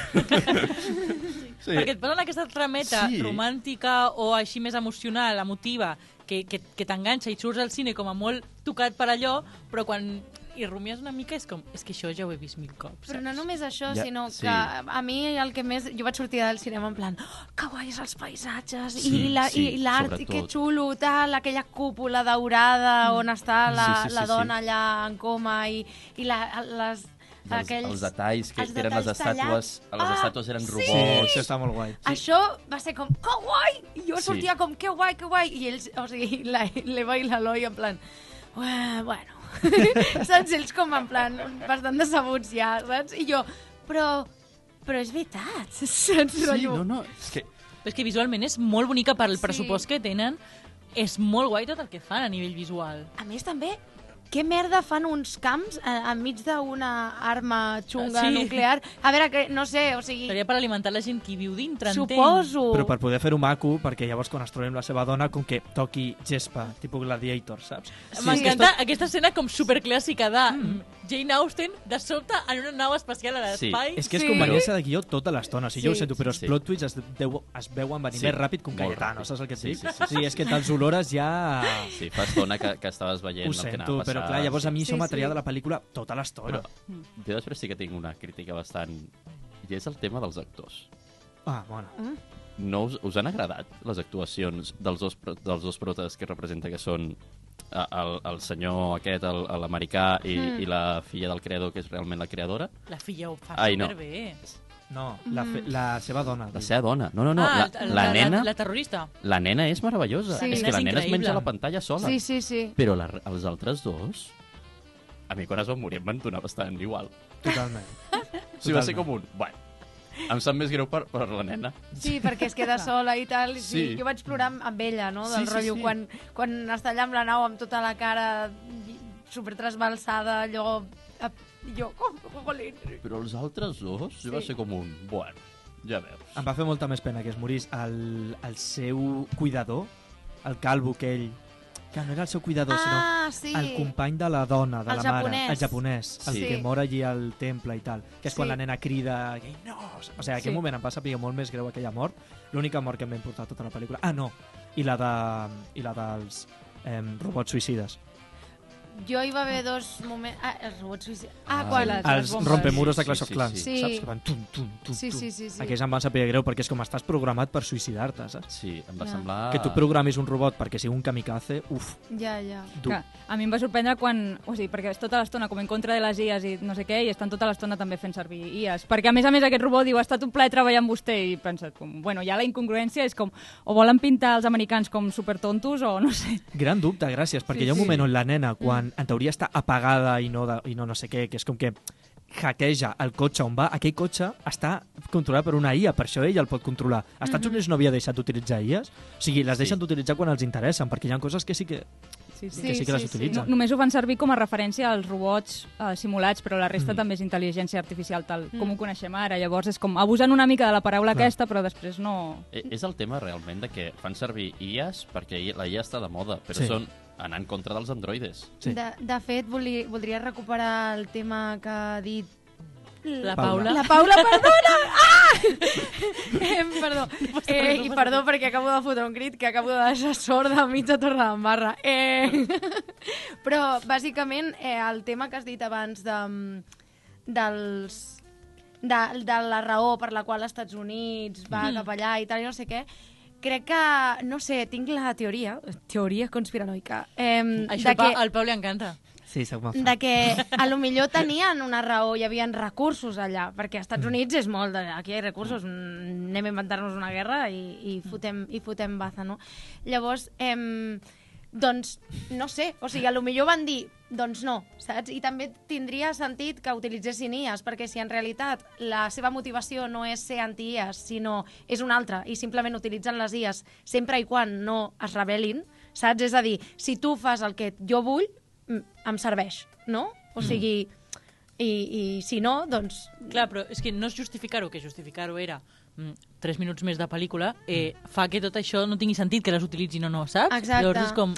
sí. Perquè et posen aquesta trameta Sí. romàntica o així més emocional, emotiva, que, que, que t'enganxa i surts al cine com a molt tocat per allò, però quan hi rumies una mica és com, és que això ja ho he vist mil cops. Però no només això, Ja, sinó sí. que a mi el que més... Jo vaig sortir del cinema en plan, oh, que guais els paisatges, Sí, i la- sí, i l'art, i que xulo, tal, aquella cúpula daurada on està la, Sí, sí, sí, la sí. dona allà en coma i, i la, les... Els, aquells... els detalls que els eren les estàtues, tallats. les Ah, estàtues eren sí! Sí, robots. això està molt guai. Això va ser com, que guai! I jo Sí. sortia com, que guai, que guai! I ells, o sigui, la- l'Eva i l'Eloi en plan, "Ué, bueno... saps? Ells com en plan bastant decebuts ja, saps? I jo, però... Però és veritat, saps? Sí, Rotllo, no, no, és que... Però és que visualment és molt bonica per el pressupost que tenen. És molt guai tot el que fan a nivell visual. A més, també, què merda fan uns camps eh, enmig d'una arma xunga Sí. nuclear? A veure, que, no sé, o sigui, Seria per alimentar la gent que viu dintre, entenc. suposo... Però per poder fer-ho maco, perquè llavors quan es trobem la seva dona, com que toqui gespa, tipus Gladiator, saps? M'encanta aquesta escena com superclàssica de Jane Austen de sobte en una nau espacial a l'espai. És que és Sí. conveniència de guió tota l'estona, o sigui, jo ho Sí. sento, però els Sí. plot twists es, deu, es veuen venir Sí, més ràpid que un Cayetano, saps el que et Sí, dic? sí, sí, sí. sí, és que te'ls olores ja... Sí, fa estona que, que estaves veient Ho el que anava a passar. però clar, llavors a mi Sí, això material sí. de la pel·lícula tota l'estona. Però jo després sí que tinc una crítica bastant... I és el tema dels actors. Ah, bueno. No us, us han agradat les actuacions dels dos, dels dos protes que representa que són el, el senyor aquest, l'americà, i, Mm. i la filla del creador, que és realment la creadora? La filla ho fa Ai, no. superbé. No, la, fe, la seva dona. La seva dona. No, no, no. ah, la, la, nena, La, la terrorista. la nena és meravellosa. Sí. És que És la nena es increïble. menja la pantalla sola. Sí, sí, sí. Però la, els altres dos... A mi quan es van morir em van donar bastant igual. Totalment. O sigui, va ser com un... Bueno, em sap més greu per, per la nena. Sí, perquè es queda sola i tal. Sí. Sí. Jo vaig plorar amb, amb ella, no? Del Sí, sí, rotllo, sí. Quan, quan està allà amb la nau amb tota la cara super trasbalsada, allò... Jo, oh, jolín. Però els altres dos sí. va ser com un... Bueno, ja veus. Em va fer molta més pena que es morís el, el seu cuidador, el calvo que ell... Que no era el seu cuidador, Ah, sí. sinó el company de la dona, de El la japonès. mare, el japonès, el Sí. que mor allí al temple i tal, que és quan Sí. la nena crida "Ei, no! O sigui, en aquell Sí. moment em va saber molt més greu aquella mort, l'única mort que em va importar tota la pel·lícula. Ah, no! I la, de, i la dels eh, robots suïcides. Jo hi va haver dos moments... Ah, els robots suïcides. Ah, Ah, quan... les- Els bombes. rompemuros de Sí, Clash sí, of sí, Clans, sí. saps? Que van tum, tum, tum, Sí, tum. sí, sí, sí. Aquells em van saber greu perquè és com estàs programat per suïcidar-te, saps? Sí, em va Ja. semblar... Que tu programis un robot perquè sigui un kamikaze, uf, Ja, ja. dur. Que a mi em va sorprendre quan... O sigui, perquè és tota l'estona com en contra de les IAs i no sé què, i estan tota l'estona també fent servir IAs. Perquè, a més a més, aquest robot diu, ha estat un plaer treballar amb vostè, i he pensat, com, bueno, ja la incongruència és com, o volen pintar els americans com supertontos, o no sé. Gran dubte, gràcies, perquè Sí, hi ha un sí. moment on la nena, quan en teoria està apagada i no, de, i no no sé què, que és com que hackeja el cotxe on va, aquell cotxe està controlat per una IA, per això ell el pot controlar. Als Estats Units no havia deixat d'utilitzar IAs, o sigui, les Sí. deixen d'utilitzar quan els interessen, perquè hi ha coses que sí que, Sí, sí. que, sí que les sí, sí. utilitzen. No, només ho fan servir com a referència als robots eh, simulats, però la resta també és intel·ligència artificial, tal com ho coneixem ara. Llavors és com abusant una mica de la paraula Clar. aquesta, però després no... Eh, És el tema realment de que fan servir IAs perquè la IA està de moda, però Sí. són anar en contra dels androides. Sí. De, de fet, volia, voldria recuperar el tema que ha dit La Paula. Paula. La Paula, perdona! Ah! Eh, perdó. Eh, I perdó perquè acabo de fotre un crit que acabo de deixar sorda a mitja torre d'embarra. Eh, però, bàsicament, eh, el tema que has dit abans de, dels, de, de la raó per la qual els Estats Units va cap allà i tal, i no sé què, crec que, no sé, tinc la teoria, teoria conspiranoica, eh, Això de pa, que al Pau li encanta. Sí, soc molt fan. de que a lo millor tenien una raó, hi havia recursos allà, perquè als Estats Units és molt de... Aquí hi ha recursos, mm, anem a inventar-nos una guerra i, i, fotem, i fotem baza, no? Llavors, em, doncs, no sé, o sigui, a lo millor van dir, doncs no, saps? I també tindria sentit que utilitzessin IAs, perquè si en realitat la seva motivació no és ser anti-IAs, sinó és una altra, i simplement utilitzen les IAs sempre i quan no es rebel·lin, saps? És a dir, si tu fas el que jo vull, mm, em serveix, no? O sigui, i, i si no, doncs... Clar, però és que no és justificar-ho, que justificar-ho era mm, 3 minuts més de pel·lícula, eh, fa que tot això no tingui sentit que les utilitzin o no, saps? Exacte. Llavors és com...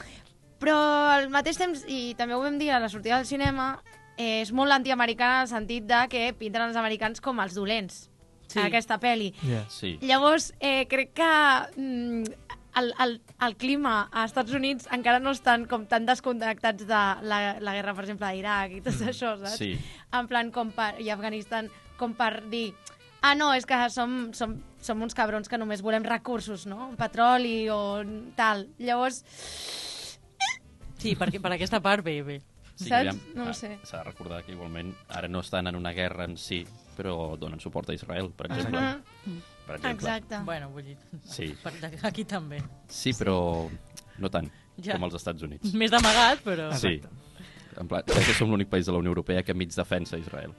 Però al mateix temps, i també ho vam dir a la sortida del cinema, eh, és molt antiamericana en el sentit de que pinten els americans com els dolents Sí. sí. en aquesta pel·li. Yeah. Sí. Llavors, eh, crec que mm, el, el, el clima als Estats Units encara no estan com tan desconnectats de la, la guerra, per exemple, d'Iraq i tot això, saps? Sí. En plan, com per, i Afganistan, com per dir ah, no, és que som, som, som uns cabrons que només volem recursos, no? Petroli o tal. Llavors, Sí, perquè per aquesta part bé, bé. Sí, Saps? aviam, No ho ah, sé. S'ha de recordar que igualment ara no estan en una guerra en si, però donen suport a Israel, per exemple. Mhm. Per exemple. exacte. Bueno, vull dir... Sí. Per, aquí també. Sí, però no tant. Ja. com els Estats Units. Més d'amagat, però... Sí. En plan, crec que som l'únic país de la Unió Europea que mig defensa Israel.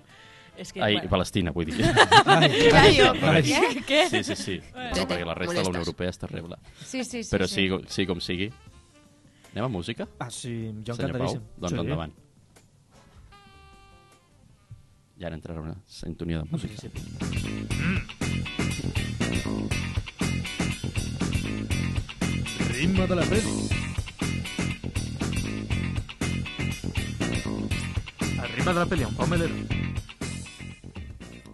És que, Ai, bueno. Palestina, vull dir. Mira jo. Ai. Què? Què? Sí, sí, sí. No, perquè la resta de la Unió Europea és terrible. Sí, sí, sí. Però sí. sí, sí com sigui. Anem a música? Ah, sí, jo Senyor Pau? encantadíssim. Doncs sí. endavant. I ara entrarà una sintonia de música. principi. Ritme de la peli. El ritme de la peli, un Pau Melero.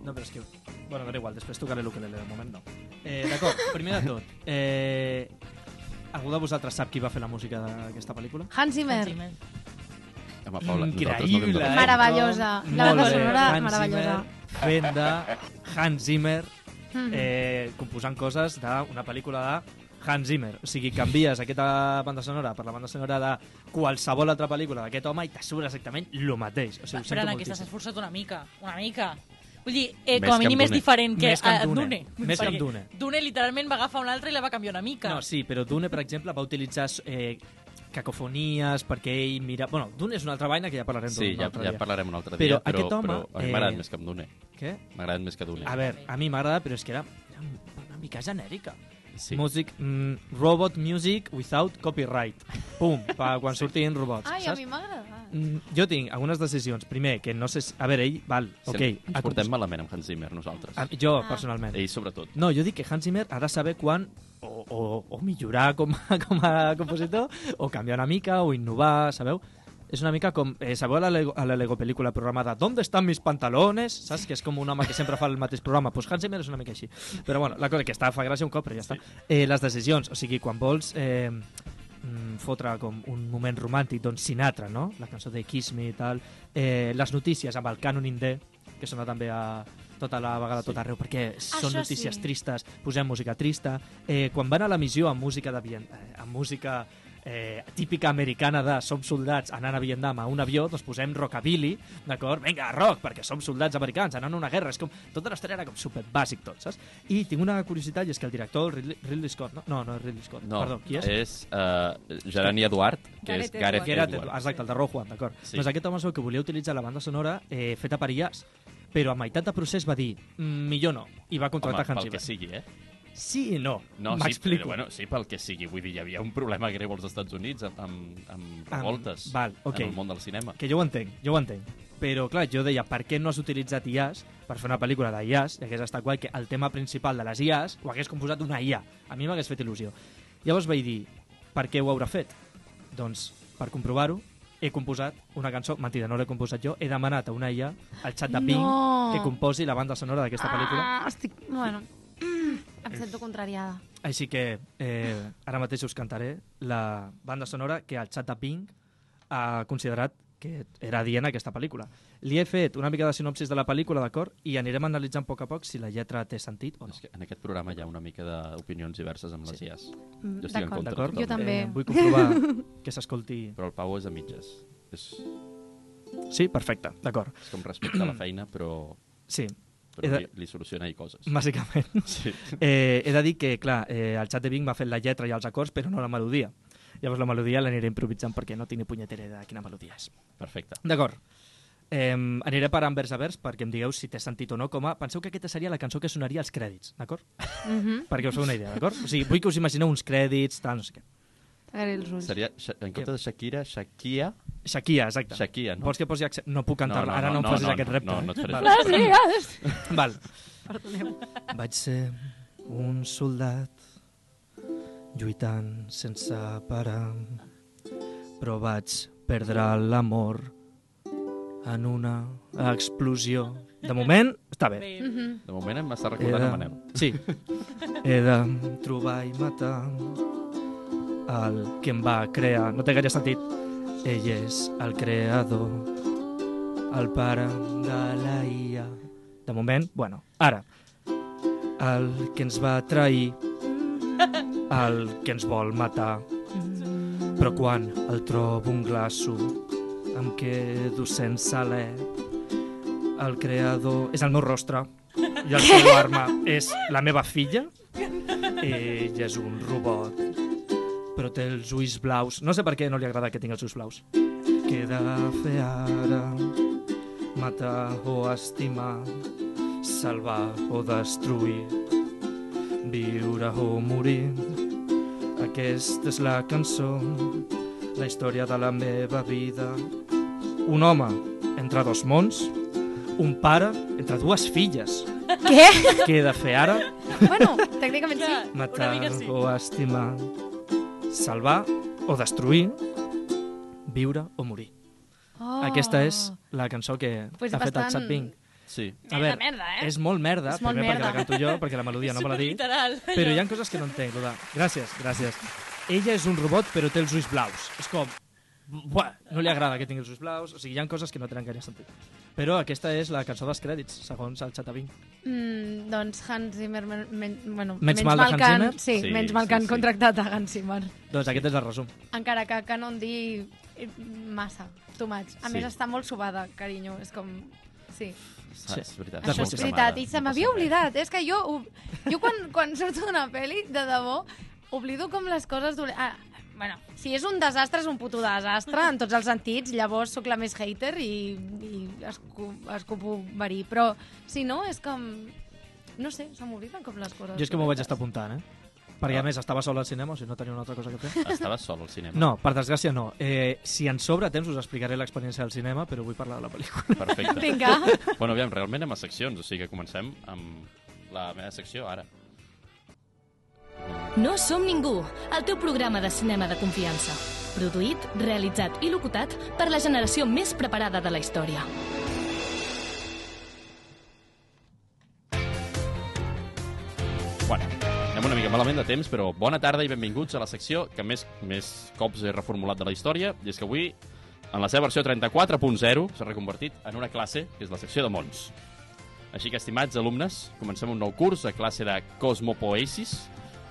No, però és que... Bueno, era igual, després tocaré l'ukelele, de moment no. Eh, D'acord, primer de tot, eh, algú de vosaltres sap qui va fer la música d'aquesta pel·lícula? Hans Zimmer. Zimmer. Home, Paula, no Increïble, de... eh? Meravellosa. La banda sonora, Hans meravellosa. Zimmer fent de Hans Zimmer Mhm. eh, composant coses d'una pel·lícula de Hans Zimmer. O sigui, canvies aquesta banda sonora per la banda sonora de qualsevol altra pel·lícula d'aquest home i te surt exactament el mateix. O sigui, Però en aquesta s'ha esforçat una mica, una mica. Vull dir, eh, com a mínim és diferent que, Més que amb a Dune. Dune. Més que amb Dune. Dune literalment va agafar una altra i la va canviar una mica. No, sí, però Dune, per exemple, va utilitzar eh, cacofonies perquè ell mira... Bueno, Dune és una altra vaina que ja parlarem Sí, un ja, altre ja dia. parlarem un altre Però dia, però, home, però a mi eh, m'ha agradat més que amb Dune. Què? M'ha agradat més que Dune. A veure, a mi m'agrada, però és que era era una mica genèrica. Sí. Music, mm, robot music without copyright. Pum, pa quan surtin robots. Ai, a saps? mi m'agrada. Mm, Jo tinc algunes decisions. Primer, que no sé... Si... A veure, ell, val, Sí, ok. Ens portem malament amb Hans Zimmer, nosaltres. a, jo, Ah. personalment. Ell, sobretot. No, jo dic que Hans Zimmer ha de saber quan o, o, o millorar com a, com a compositor, o canviar una mica, o innovar, sabeu? És una mica com... Eh, sabeu a la, Lego, a la Lego pel·lícula programada ¿Dónde están mis pantalones? Saps? Que és com un home que sempre fa el mateix programa. Pues Hans Zimmer és una mica així. Però bueno, la cosa que està, fa gràcia un cop, però ja està. Eh, les decisions, o sigui, quan vols eh, mm, fotre com un moment romàntic, doncs Sinatra, no? La cançó de Kiss Me i tal. Eh, les notícies amb el Canon Indé, que sona també a tota la vegada, tot arreu, perquè són Això notícies sí. tristes, posem música trista. Eh, quan van a la missió amb música de eh, amb música eh, típica americana de som soldats anant a Vietnam a un avió, doncs posem rockabilly, d'acord? Vinga, rock, perquè som soldats americans anant a una guerra. És com, tota la història era com super bàsic tot, saps? I tinc una curiositat, i és que el director, el Ridley, Ridley Scott, no? No, no és Ridley Scott, No, perdó, qui és? és uh, Gerani Eduard, que Gareth és Gareth Edwards. Gerard, Edwards. exacte, el de Rogue One, d'acord. Sí. Doncs aquest home que volia utilitzar la banda sonora eh, feta per IAS, però a meitat de procés va dir, "Mm, millor no, i va Home, contractar pel Hans que Zimmer. sigui, eh? Sí i no, No, sí, m'explico. però, bueno, sí, pel que sigui. Vull dir, hi havia un problema greu als Estats Units amb, amb, amb revoltes val, ok. en el món del cinema. Que jo ho entenc, jo ho entenc. Però, clar, jo deia, per què no has utilitzat IAS per fer una pel·lícula de IAS? I hagués estat guai que el tema principal de les IAS ho hagués composat una IA. A mi m'hagués fet il·lusió. Llavors vaig dir, per què ho haurà fet? Doncs, per comprovar-ho, he composat una cançó, mentida, no l'he composat jo, he demanat a una IA, al xat de Bing, No. que composi la banda sonora d'aquesta pel·lícula. Ah, estic... Bueno, em sento contrariada. Així que eh, ara mateix us cantaré la banda sonora que el xat de Bing ha considerat que era dient aquesta pel·lícula. Li he fet una mica de sinopsis de la pel·lícula, d'acord? I anirem analitzant a poc a poc si la lletra té sentit o no. És que en aquest programa hi ha una mica d'opinions diverses amb les IAs. Mm, Jo estic en d'acord. contra. D'acord? Jo també. Eh, vull comprovar que s'escolti... Però el Pau és a mitges. És, Sí, perfecte, d'acord. és com respecte a la feina, però, Sí, però de- li, li soluciona ell coses. bàsicament. Sí. Eh, he de dir que, clar, eh, el xat de Bing m'ha fet la lletra i els acords, però no la melodia. Llavors la melodia l'aniré improvisant perquè no tinc ni punyetera de quina melodia és. Perfecte. D'acord. Eh, aniré parant vers a vers perquè em digueu si té sentit o no com a... Penseu que aquesta seria la cançó que sonaria als crèdits, d'acord? Mhm. Perquè us feu una idea, d'acord? O sigui, vull que us imagineu uns crèdits, tal, no sé què. T'agaré els ulls. Seria, en compte de Shakira, Shakia, Shakira, exacte. Shakia, no? Vols que posi accent? No puc cantar-la, No, no, ara no, no, em facis no, aquest repte. no, no et eh? faré Val. res. Gràcies. Val. Perdoneu. Vaig ser un soldat lluitant sense parar, però vaig perdre l'amor en una explosió. De moment, està bé. Bé, Mhm. De moment em m'està He recordant de... a Manel. Sí. He de trobar i matar el que em va crear. No té gaire sentit. Ell és el creador, el pare de la IA. De moment, bueno, ara. El que ens va trair, el que ens vol matar. Però quan el trobo un glaço, em quedo sense alè. El creador és el meu rostre i el seu arma és la meva filla. Ell és un robot però té els ulls blaus. No sé per què no li agrada que tingui els ulls blaus. Què he de fer ara? Matar o estimar, salvar o destruir, viure o morir. Aquesta és la cançó, la història de la meva vida. Un home entre dos mons, un pare entre dues filles. Què? Què he de fer ara? bueno, tècnicament sí. Matar mica sí. o estimar, salvar o destruir, viure o morir. Oh. Aquesta és la cançó que Pues ha fet el Chat Bing. Sí. A veure, merda, eh? és molt merda, És molt primer merda. perquè la canto jo, perquè la melodia no me la dic, Literal. però hi ha coses que no entenc. Gràcies, gràcies. Ella és un robot, però té els ulls blaus. És com... Buah, no li agrada que tingui els ulls blaus, o sigui, hi ha coses que no tenen gaire sentit. Però aquesta és la cançó dels crèdits, segons el Chataving. Mm, doncs Hans Zimmer, men, men, bueno, Menys mal de mal Hans que han, Zimmer? sí, Sí, menys mal sí, que han sí. contractat a Hans Zimmer. Doncs aquest és el resum. Encara que Canon di eh, massa, too much. A Sí. més, està molt subada, carinyo. És com... Sí, Sí. És veritat. Això és veritat. I se no m'havia oblidat. És que jo, jo quan, quan surto d'una pel·li, de debò, oblido com les coses dolentes. Ah, bueno, si és un desastre, és un puto desastre, en tots els sentits. Llavors sóc la més hater i, i escu, escupo verí. Però, si no, és com... No sé, se m'obliden com les coses. Jo és que m'ho vaig estar apuntant, eh? Perquè, a més, estava sol al cinema, o sigui, no tenia una altra cosa que fer. Estaves sol al cinema? No, per desgràcia no. Eh, si ens sobra temps us explicaré l'experiència del cinema, però vull parlar de la pel·lícula. Perfecte. Vinga. Bueno, aviam, realment anem a seccions, o sigui que comencem amb la meva secció ara. No som ningú, el teu programa de cinema de confiança. Produït, realitzat i locutat per la generació més preparada de la història. Bueno, anem una mica malament de temps, però bona tarda i benvinguts a la secció que més, més cops he reformulat de la història, i és que avui, en la seva versió 34.0, s'ha reconvertit en una classe, que és la secció de mons. Així que, estimats alumnes, comencem un nou curs a classe de Cosmopoesis,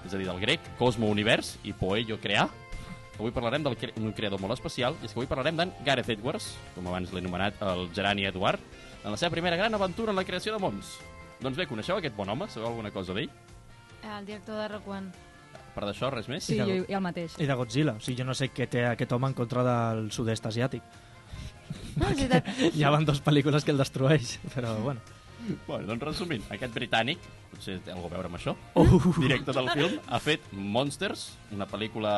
és a dir, del grec, Cosmo Univers i Poello Crear. Avui parlarem d'un cre un creador molt especial, i és que avui parlarem d'en Gareth Edwards, com abans l'he anomenat el Gerani Edward, en la seva primera gran aventura en la creació de mons. Doncs bé, coneixeu aquest bon home? Sabeu alguna cosa d'ell? El director de Rock One. Per d'això, res més? Sí, i el mateix. I de Godzilla. O sigui, jo no sé què té aquest home en contra del sud-est asiàtic. No, és veritat. Hi ha dues pel·lícules que el destrueix, però bueno. Bueno, doncs resumint, aquest britànic, potser té alguna a veure amb això, Uh, director del film, ha fet Monsters, una pel·lícula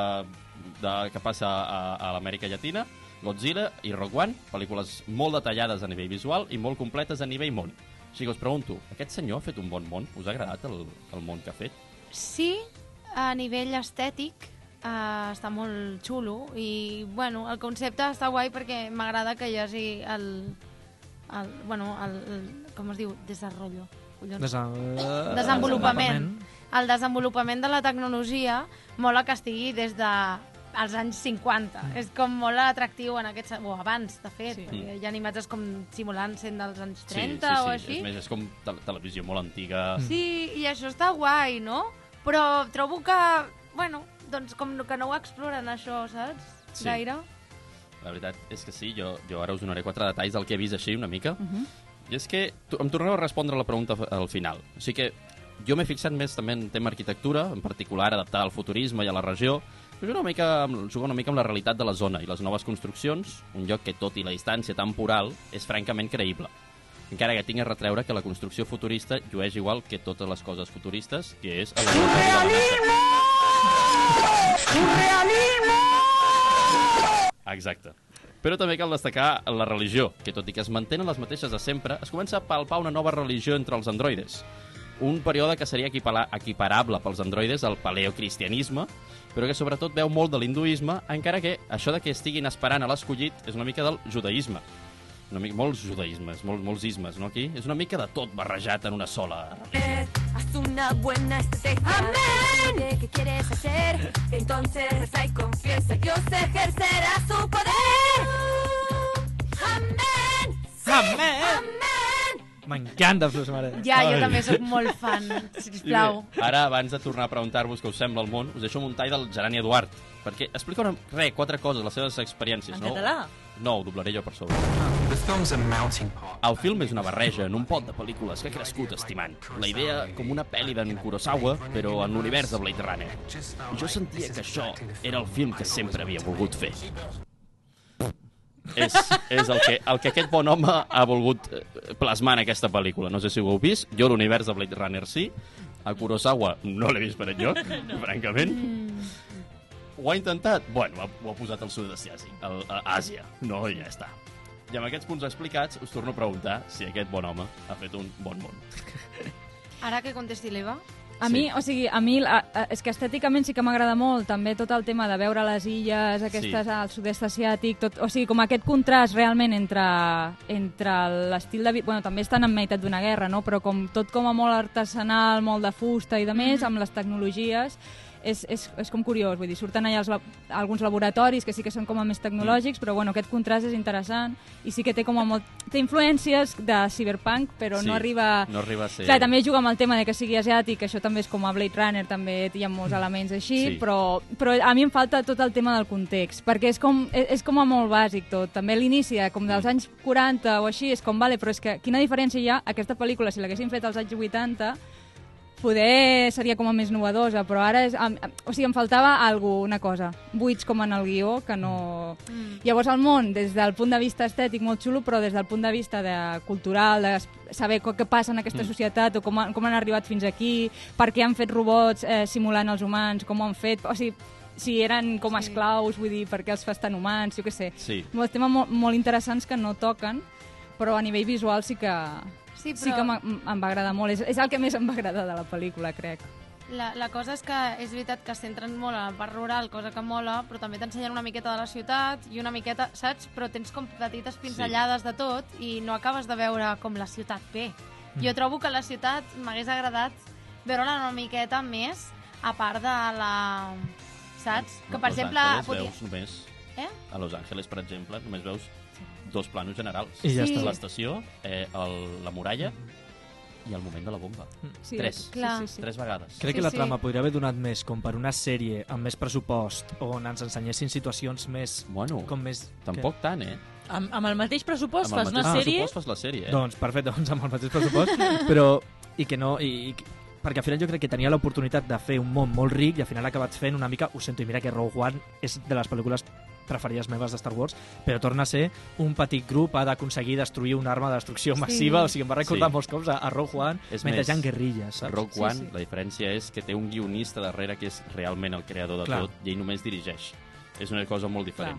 de, que passa a, a l'Amèrica Llatina, Godzilla i Rogue One, pel·lícules molt detallades a nivell visual i molt completes a nivell món. Així que us pregunto, aquest senyor ha fet un bon món? Us ha agradat el, el món que ha fet? Sí, a nivell estètic uh, està molt xulo i, bueno, el concepte està guai perquè m'agrada que hi hagi el, el bueno, el, el, com es diu? Desarrollo. Collons. Desa Desenvolupament. El desenvolupament de la tecnologia mola que estigui des de als anys 50. Mm. És com molt atractiu en aquest... O abans, de fet. Sí. Sí. Perquè hi ha imatges com simulant sent dels anys sí, 30 sí, sí. o així. És, més, és com te televisió molt antiga. Sí, i això està guai, no? Però trobo que, bueno, doncs com que no ho exploren això, saps? Sí. Gaire. La veritat és que sí, jo, jo ara us donaré quatre detalls del que he vist així una mica. Uh -huh. I és que tu- em tornareu a respondre la pregunta al final. O sigui que jo m'he fixat més també en tema arquitectura, en particular adaptada al futurisme i a la regió, però una mica, jugar una mica amb la realitat de la zona i les noves construccions, un lloc que, tot i la distància temporal, és francament creïble. Encara que tinc a retreure que la construcció futurista llueix igual que totes les coses futuristes, que és... El Exacte. Però també cal destacar la religió, que tot i que es mantenen les mateixes de sempre, es comença a palpar una nova religió entre els androides. Un període que seria equiparable pels androides al paleocristianisme, però que sobretot veu molt de l'hinduisme, encara que això de que estiguin esperant a l'escollit és una mica del judaïsme. Una mica, molts judaïsmes, molts, molts ismes, no, aquí? És una mica de tot barrejat en una sola. Haz una buena estrategia. Amén. Qué quieres hacer. Entonces reza y confiesa. Dios ejercerá su poder. Amén. Sí, Amén. Amén. M'encanta, Flors Mare. Ja, jo Ai. també sóc molt fan, sisplau. bé, ara, abans de tornar a preguntar-vos què us sembla el món, us deixo un tall del Gerani Eduard. perquè explica una, re, quatre coses, les seves experiències. En no? català? No, ho doblaré jo per sobre. El film és una barreja en un pot de pel·lícules que ha crescut estimant. La idea com una pel·li d'en Kurosawa, però en l'univers de Blade Runner. I jo sentia que això era el film que sempre havia volgut fer. És, és el, que, el que aquest bon home ha volgut eh, plasmar en aquesta pel·lícula. No sé si ho heu vist, jo l'univers de Blade Runner sí, a Kurosawa no l'he vist per enlloc, no. francament. Ho ha intentat? Bueno, ho ha, ho ha posat al sud-est asiàtic, al, a Àsia. No, ja està. I amb aquests punts explicats, us torno a preguntar si aquest bon home ha fet un bon món. Ara que contesti l'Eva. A mi, o sigui, a mi a, a, és que estèticament sí que m'agrada molt també tot el tema de veure les illes aquestes Sí. al sud-est asiàtic, tot, o sigui, com aquest contrast realment entre, entre l'estil de vida... Bueno, també estan en meitat d'una guerra, no? Però com tot com a molt artesanal, molt de fusta i de més, amb les tecnologies, és, és, és com curiós, vull dir, surten allà els, alguns laboratoris que sí que són com a més tecnològics, però bueno, aquest contrast és interessant i sí que té com a molt... té influències de cyberpunk, però Sí, no arriba... no arriba a ser- Clar, també juga amb el tema de que sigui asiàtic, això també és com a Blade Runner, també hi ha molts elements així, Sí. però, però a mi em falta tot el tema del context, perquè és com, és, és com a molt bàsic tot. També l'inici, eh, com dels anys 40 o així, és com, vale, però és que quina diferència hi ha aquesta pel·lícula, si l'haguessin fet als anys 80, poder seria com a més novedosa, però ara és... O sigui, em faltava algo, una cosa, buits com en el guió, que no... Mm. Llavors el món, des del punt de vista estètic, molt xulo, però des del punt de vista de cultural, de saber què passa en aquesta Mm. societat o com, han- com han arribat fins aquí, per què han fet robots eh, simulant els humans, com ho han fet... O sigui, si eren com a Sí. esclaus, vull dir, per què els fas tan humans, jo què sé. Sí. Molts temes molt, molt interessants que no toquen, però a nivell visual sí que, Sí, sí però- que m'ha- em va agradar molt. És, és el que més em va agradar de la pel·lícula, crec. La, la cosa és que és veritat que es centren molt en la part rural, cosa que mola, però també t'ensenyen una miqueta de la ciutat i una miqueta, saps? Però tens com petites pinzellades sí. de tot i no acabes de veure com la ciutat bé. Mm. Jo trobo que la ciutat m'hagués agradat veure-la una miqueta més a part de la... Saps? Que, per Los exemple... Angeles podia- veus només... Eh? A Los Angeles, per exemple, només veus dos planos generals. I ja Sí. està. L'estació, eh, el, la muralla i el moment de la bomba. Sí, Tres. Clar. Sí, sí, sí. Tres vegades. Crec Sí, que la sí. trama podria haver donat més com per una sèrie amb més pressupost on ens ensenyessin situacions més... Bueno, com més... tampoc tant, eh? Amb, amb el mateix pressupost Amb el fas una mateix sèrie... pressupost fas la sèrie, Que... eh? Doncs perfecte, doncs amb el mateix pressupost, però... I que no... I, i, perquè al final jo crec que tenia l'oportunitat de fer un món molt ric i al final ha acabat fent una mica... Ho sento, i mira que Rogue One és de les pel·lícules preferides meves de Star Wars, però torna a ser un petit grup ha d'aconseguir destruir una arma de destrucció massiva, o sigui, em va recordar Sí. molts cops a, a Rogue One És mentre més, hi ha guerrilles, saps? Rogue Sí, One, sí. la diferència és que té un guionista darrere que és realment el creador de Clar. tot i ell només dirigeix. És una cosa molt diferent.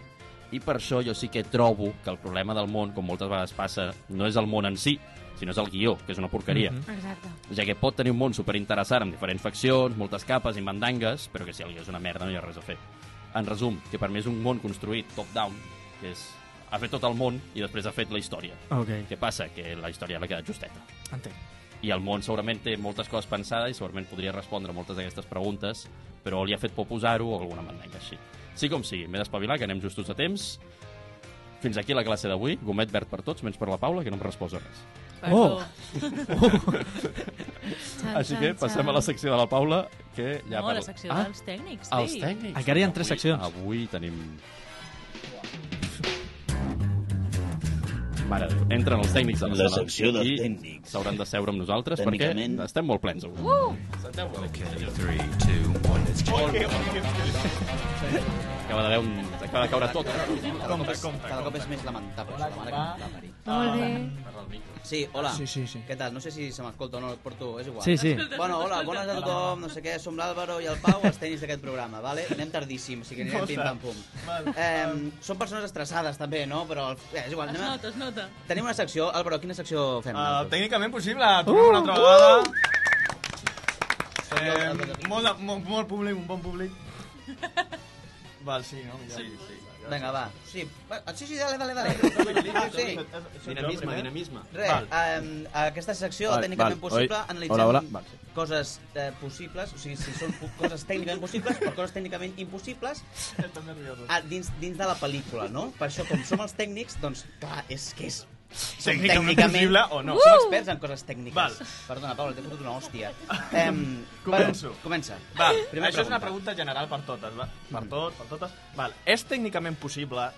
I per això jo sí que trobo que el problema del món, com moltes vegades passa, no és el món en si, sinó és el guió, que és una porqueria. Mhm. Exacte. Ja que pot tenir un món superinteressant amb diferents faccions, moltes capes i mandangues, però que si el guió és una merda no hi ha res a fer. En resum, que per mi és un món construït top-down, que és... ha fet tot el món i després ha fet la història. Ok, Què passa? Que la història l'ha quedat justeta. entenc. I el món segurament té moltes coses pensades i segurament podria respondre moltes d'aquestes preguntes, però li ha fet por posar-ho o alguna mandanga així. Sí com sigui, m'he d'espavilar, que anem justos a temps. Fins aquí la classe d'avui. Gomet verd per tots, menys per la Paula, que no em resposa res. Oh! Xan, Així que xan, passem xan. a la secció de la Paula, que ja no, parla. la secció ah, dels tècnics. els sí. tècnics. Encara hi ha tres Avui- seccions. Avui tenim... Mare, de entren els tècnics de la, La sala secció dels tècnics. s'hauran de seure amb nosaltres perquè estem molt plens avui. Uh! Acaba d'haver un... Acaba de caure tot. Cada cop és més lamentable. La mare que. Molt bé. Sí, hola. Sí, sí, sí. Què tal? No sé si se m'escolta o no, et porto, és igual. Sí, sí. Bueno, hola, bones a tothom, no sé què, som l'Àlvaro i el Pau, els tècnics d'aquest programa, vale? Anem tardíssim, o sigui que anirem pim-pam-pum. Eh, són persones estressades també, no? Però eh, és igual, Es anem a... nota, es nota. Tenim una secció, Álvaro, quina secció fem? Uh, tècnicament possible, tornem una altra vegada. Jo, Eh, molt, molt, molt públic, un bon públic. Val, sí, no? Millor. Sí, sí. Vinga, va. Sí, va, sí, sí, dale, dale, dale. Sí. Dinamisme, dinamisme. Res, eh, aquesta secció, Val, tècnicament val, possible, oi? analitzem Hola, hola. Val, sí. coses eh, possibles, o sigui, si són coses tècnicament possibles o coses tècnicament impossibles a, dins, dins de la pel·lícula, no? Per això, com som els tècnics, doncs, clar, és que és Tècnicament tècnicament... possible o no. Som experts en coses tècniques. Val. Perdona, Paula, t'he fotut una hòstia. Em, Començo. Bueno, comença. Val, Primera això és una pregunta. pregunta general per totes, va? Per tot, per totes. Val, és tècnicament possible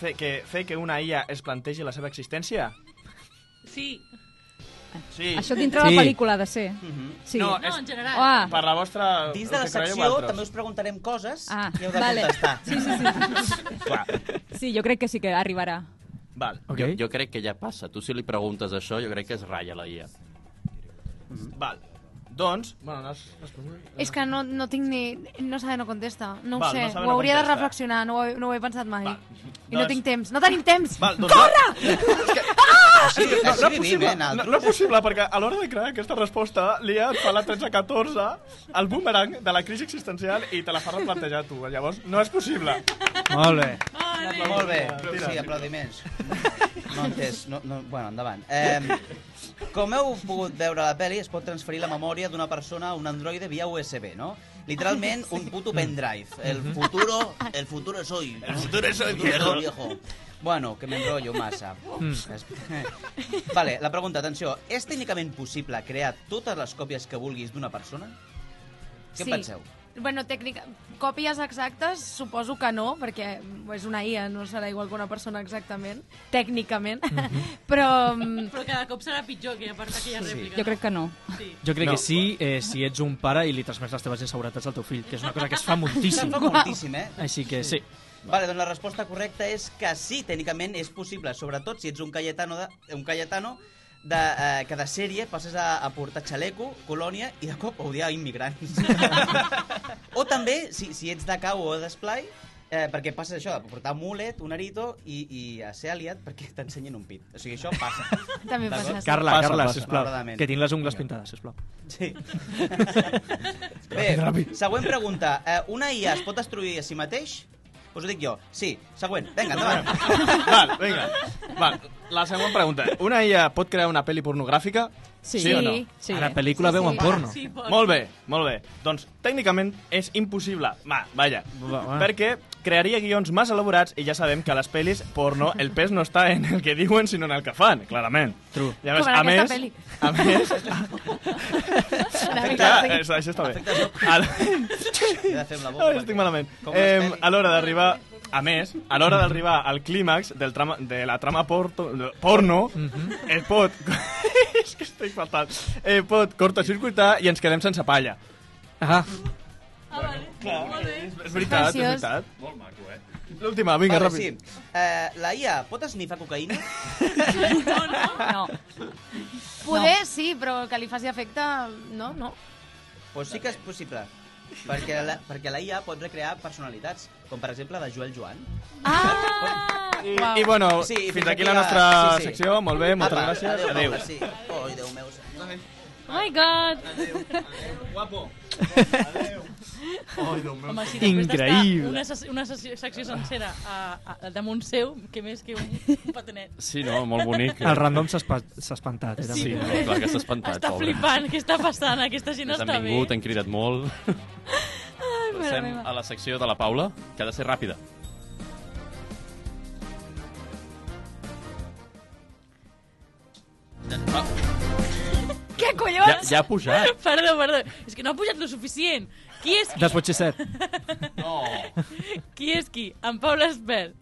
fer que, fer que una IA es plantegi la seva existència? Sí. Sí. Això dintre de Sí. la pel·lícula ha de ser. Mhm. Sí. No, No, és en general. Ah. per la vostra... Dins de la secció també us preguntarem coses Ah, i heu de vale. contestar. Sí, sí, sí. Clar. Sí, jo crec que sí que arribarà. Val. Ok. Jo, jo crec que ja passa. Tu si li preguntes això, jo crec que es ratlla la IA. Val. Doncs... Bueno, no has, no has... És que no, no tinc ni... No sabe, no contesta. No ho Val, sé. no sabe, ho no hauria de contesta. reflexionar. No ho, he, no ho he pensat mai. Val. I no Doncs- tinc temps. No tenim temps! Val, doncs Corre! Sí, No, així no, vivim, possible, eh, no, no és possible, perquè a l'hora de crear aquesta resposta, l'IA et fa la 13-14, el boomerang de la crisi existencial i te la fa replantejar tu. Llavors, no és possible. Molt bé. Molt bé, sí, aplaudiments. No entès, no, no, bueno, endavant. Eh, com heu pogut veure a la pel·li, es pot transferir la memòria d'una persona a un androide via USB, no? Literalment, un puto pendrive. El futuro, el futuro es hoy. El futuro es hoy, viejo. viejo. Bueno, que m'enrotllo massa. Vale, la pregunta, atenció. És tècnicament possible crear totes les còpies que vulguis d'una persona? Què Sí. en penseu? Bueno, tècnica... Còpies exactes suposo que no, perquè és una IA, no serà igual que una persona exactament, tècnicament, però... mm, Però cada cop serà pitjor aquella, part, aquella rèplica. Jo crec que no. Sí. Jo crec No. que sí, eh, si ets un pare i li transmets les teves inseguretats al teu fill, que és una cosa que es fa moltíssim. fa moltíssim, eh? Així que sí. Vale, doncs la resposta correcta és que sí, tècnicament és possible, sobretot si ets un Cayetano, de, un Cayetano de, eh, que de sèrie passes a, a portar xaleco, colònia i de cop odiar immigrants. o també, si, si ets de cau o d'esplai, eh, perquè passes això, de portar mulet, un arito i, i a ser aliat perquè t'ensenyen un pit. O sigui, això passa. També passa. sí. Carla, Passa, Carla, passa. sisplau, que tinc les ungles pintades, sisplau. Sí. Bé, següent pregunta. Eh, una IA es pot destruir a si mateix? Us ho dic jo. Sí. Següent. Vinga, endavant. Val, vinga. Val, la següent pregunta. Una IA pot crear una pel·li pornogràfica? Sí, Sí o no? Sí. A la pel·lícula Sí, veuen sí. porno. Sí. Molt bé, molt bé. Doncs tècnicament és impossible. Va, vaja. Va, va. Perquè crearia guions massa elaborats i ja sabem que a les pel·lis porno el pes no està en el que diuen sinó en el que fan, clarament. True. Més, Com en a aquesta més, pel·li. a més, clar, sí. això, això està bé. Afecta. A, fer amb la boca. Estic malament. Eh, a l'hora d'arribar... A més, a l'hora d'arribar al clímax del trama, de la trama porto, porno, es pot... és que estic fatal. Eh, pot cortocircuitar i ens quedem sense palla. Ah, Ah, vale. Molt bé. És, és veritat, és Preciós. veritat. Molt maco, eh? L'última, vinga, Vale, ràpid. sí. Eh, la IA pot esnifar cocaïna? No. Poder sí, però que li faci efecte... No, no. Pues sí que és possible. Perquè la, perquè la IA pot recrear personalitats, com per exemple la Joel Joan. Ah! I, Uau. I bueno, Sí, sí, fins aquí la nostra sí, sí. secció. Molt bé, moltes Apa, gràcies. Adéu. Adéu. Sí. Oi, Déu meu. Oh my god! Guapo. Home, si Increïble. Una, ses- una sessió, secció sencera a, a, damunt seu, que més que un, un patinet. Sí, no? Molt bonic. el random s'ha espa- s'ha espantat. Eh, Sí, també. no, clar que s'ha espantat, Està pobre. flipant, què està passant? Aquesta gent està han bé. vingut, han cridat molt. Ai, mare Passem meva. a la secció de la Paula, que ha de ser ràpida. Ah, Què ja, collons? ja ha pujat. Perdó, perdó. És que no ha pujat lo suficient. Qui és qui? That's what she said. No. Qui és qui? En Paula Espert.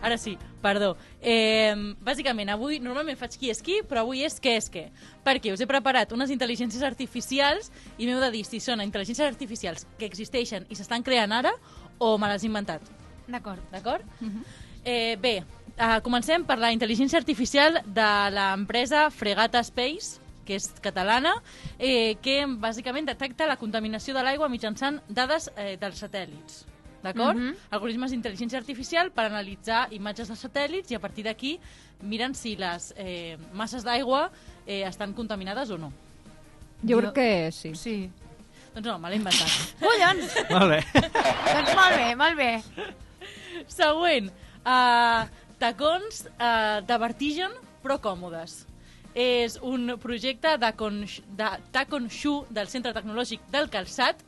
Ara sí, perdó. Eh, bàsicament, avui normalment faig qui és qui, però avui és què és què. Perquè us he preparat unes intel·ligències artificials i m'heu de dir si són intel·ligències artificials que existeixen i s'estan creant ara o me les he inventat. D'acord. D'acord? eh, bé, eh, comencem per la intel·ligència artificial de l'empresa Fregata Space, que és catalana, eh, que bàsicament detecta la contaminació de l'aigua mitjançant dades eh, dels satèl·lits. D'acord? Mhm. Algoritmes d'intel·ligència artificial per analitzar imatges de satèl·lits i a partir d'aquí miren si les eh, masses d'aigua eh, estan contaminades o no. Jo crec que sí. Sí. Doncs no, me l'he inventat. Collons! Molt bé. doncs molt bé, molt bé. Següent. Uh, tacons uh, de vertigen, però còmodes. És un projecte de, con, de Tacon Shoe del Centre Tecnològic del Calçat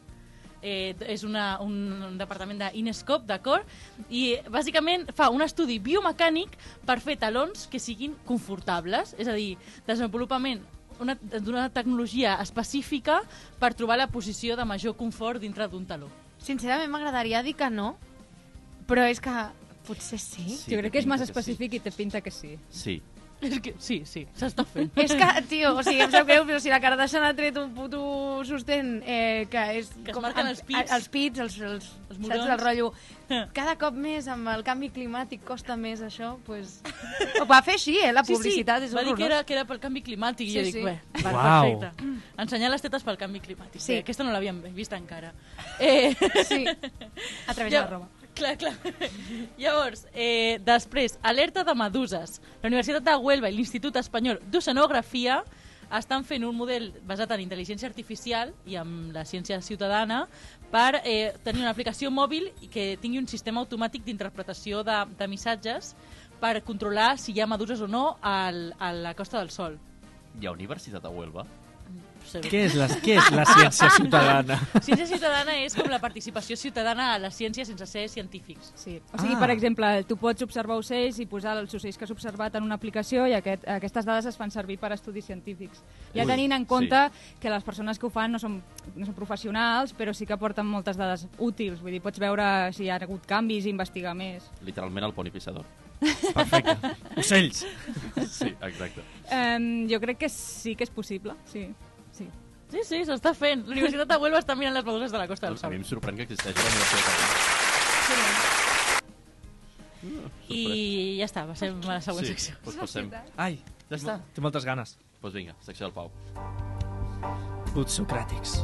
eh, és una, un, un departament d'Inescope, d'acord? I bàsicament fa un estudi biomecànic per fer talons que siguin confortables, és a dir, desenvolupament una- d'una tecnologia específica per trobar la posició de major confort dintre d'un taló. Sincerament m'agradaria dir que no, però és que potser sí. Sí, jo crec que és massa que sí. específic i té pinta que sí. Sí. És que, sí, sí, s'està fent. És que, tio, o sigui, em sap greu, però si la Kardashian ha tret un puto sostén eh, que és... Que es marquen els pits. Els pits, els, els, Els saps, morons. el rotllo. Cada cop més amb el canvi climàtic costa més això, pues... Ho va fer així, eh, la publicitat, és va dir que era, que era pel canvi climàtic i Sí, jo dic, sí. bé, va, Uau. perfecte. Ensenyar les tetes pel canvi climàtic. Sí. Sí. Eh, aquesta no l'havíem vist encara. Eh, Sí, a través de la roba. Clar, clar. Llavors, eh, després, alerta de meduses. La Universitat de Huelva i l'Institut Espanyol d'Oceanografia estan fent un model basat en intel·ligència artificial i amb la ciència ciutadana per eh, tenir una aplicació mòbil que tingui un sistema automàtic d'interpretació de, de missatges per controlar si hi ha meduses o no al, a la Costa del Sol. Hi ha universitat a Huelva? Què és la, què és la ciència ciutadana? Ciència ciutadana és com la participació ciutadana a la ciència sense ser científics. Sí. O sigui, Ah. per exemple, tu pots observar ocells i posar els ocells que has observat en una aplicació i aquest, aquestes dades es fan servir per estudis científics. Ja Ui, tenint en sí. compte que les persones que ho fan no són, no són professionals, però sí que porten moltes dades útils. Vull dir, pots veure si hi ha hagut canvis i investigar més. Literalment el poni pissador. Perfecte. Ocells. Sí, exacte. Um, jo crec que sí que és possible, sí. Sí. Sí, sí, s'està fent. La Universitat de Huelva està mirant les meduses de la Costa del A Sol. mi em sorprèn que existeix la universitat a Huelva. I ja està, passem a la següent Sí, secció. doncs passem. Ai, Ja està. Té moltes ganes. Doncs vinga, secció del Pau. Puts socràtics.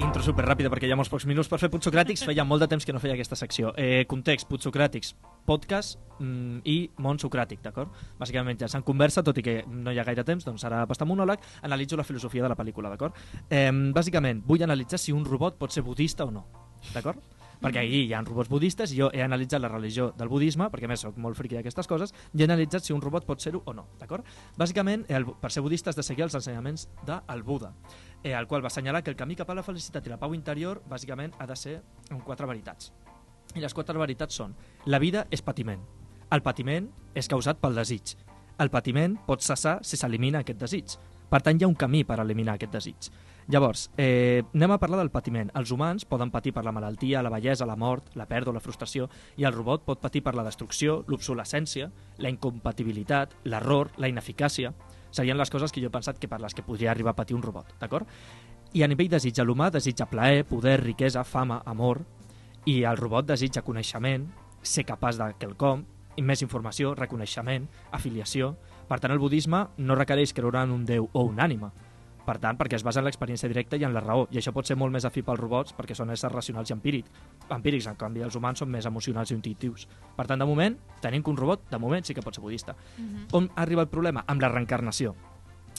Intro super ràpida perquè hi ha molts pocs minuts per fer Puts Socràtics. Feia molt de temps que no feia aquesta secció. Eh, context, Puts Socràtics, podcast mm, i món socràtic, d'acord? Bàsicament ja s'han conversa, tot i que no hi ha gaire temps, doncs ara bastant monòleg, analitzo la filosofia de la pel·lícula, d'acord? Eh, bàsicament, vull analitzar si un robot pot ser budista o no, d'acord? Perquè ahir hi ha robots budistes i jo he analitzat la religió del budisme, perquè a més soc molt friqui d'aquestes coses, i he analitzat si un robot pot ser-ho o no, d'acord? Bàsicament, el, per ser budista has de seguir els ensenyaments del Buda, eh, el qual va assenyalar que el camí cap a la felicitat i la pau interior bàsicament ha de ser amb quatre veritats. I les quatre veritats són la vida és patiment, el patiment és causat pel desig, el patiment pot cessar si s'elimina aquest desig. Per tant, hi ha un camí per eliminar aquest desig. Llavors, eh, anem a parlar del patiment. Els humans poden patir per la malaltia, la bellesa, la mort, la pèrdua, la frustració, i el robot pot patir per la destrucció, l'obsolescència, la incompatibilitat, l'error, la ineficàcia. Serien les coses que jo he pensat que per les que podria arribar a patir un robot, d'acord? I a nivell desitja l'humà, desitja plaer, poder, riquesa, fama, amor, i el robot desitja coneixement, ser capaç de quelcom, més informació, reconeixement, afiliació. Per tant, el budisme no requereix creure en un déu o una ànima. Per tant, perquè es basa en l'experiència directa i en la raó. I això pot ser molt més afí pels robots perquè són éssers racionals i empírics. empírics. En canvi, els humans són més emocionals i intuitius. Per tant, de moment, tenim que un robot, de moment, sí que pot ser budista. On arriba el problema? Amb la reencarnació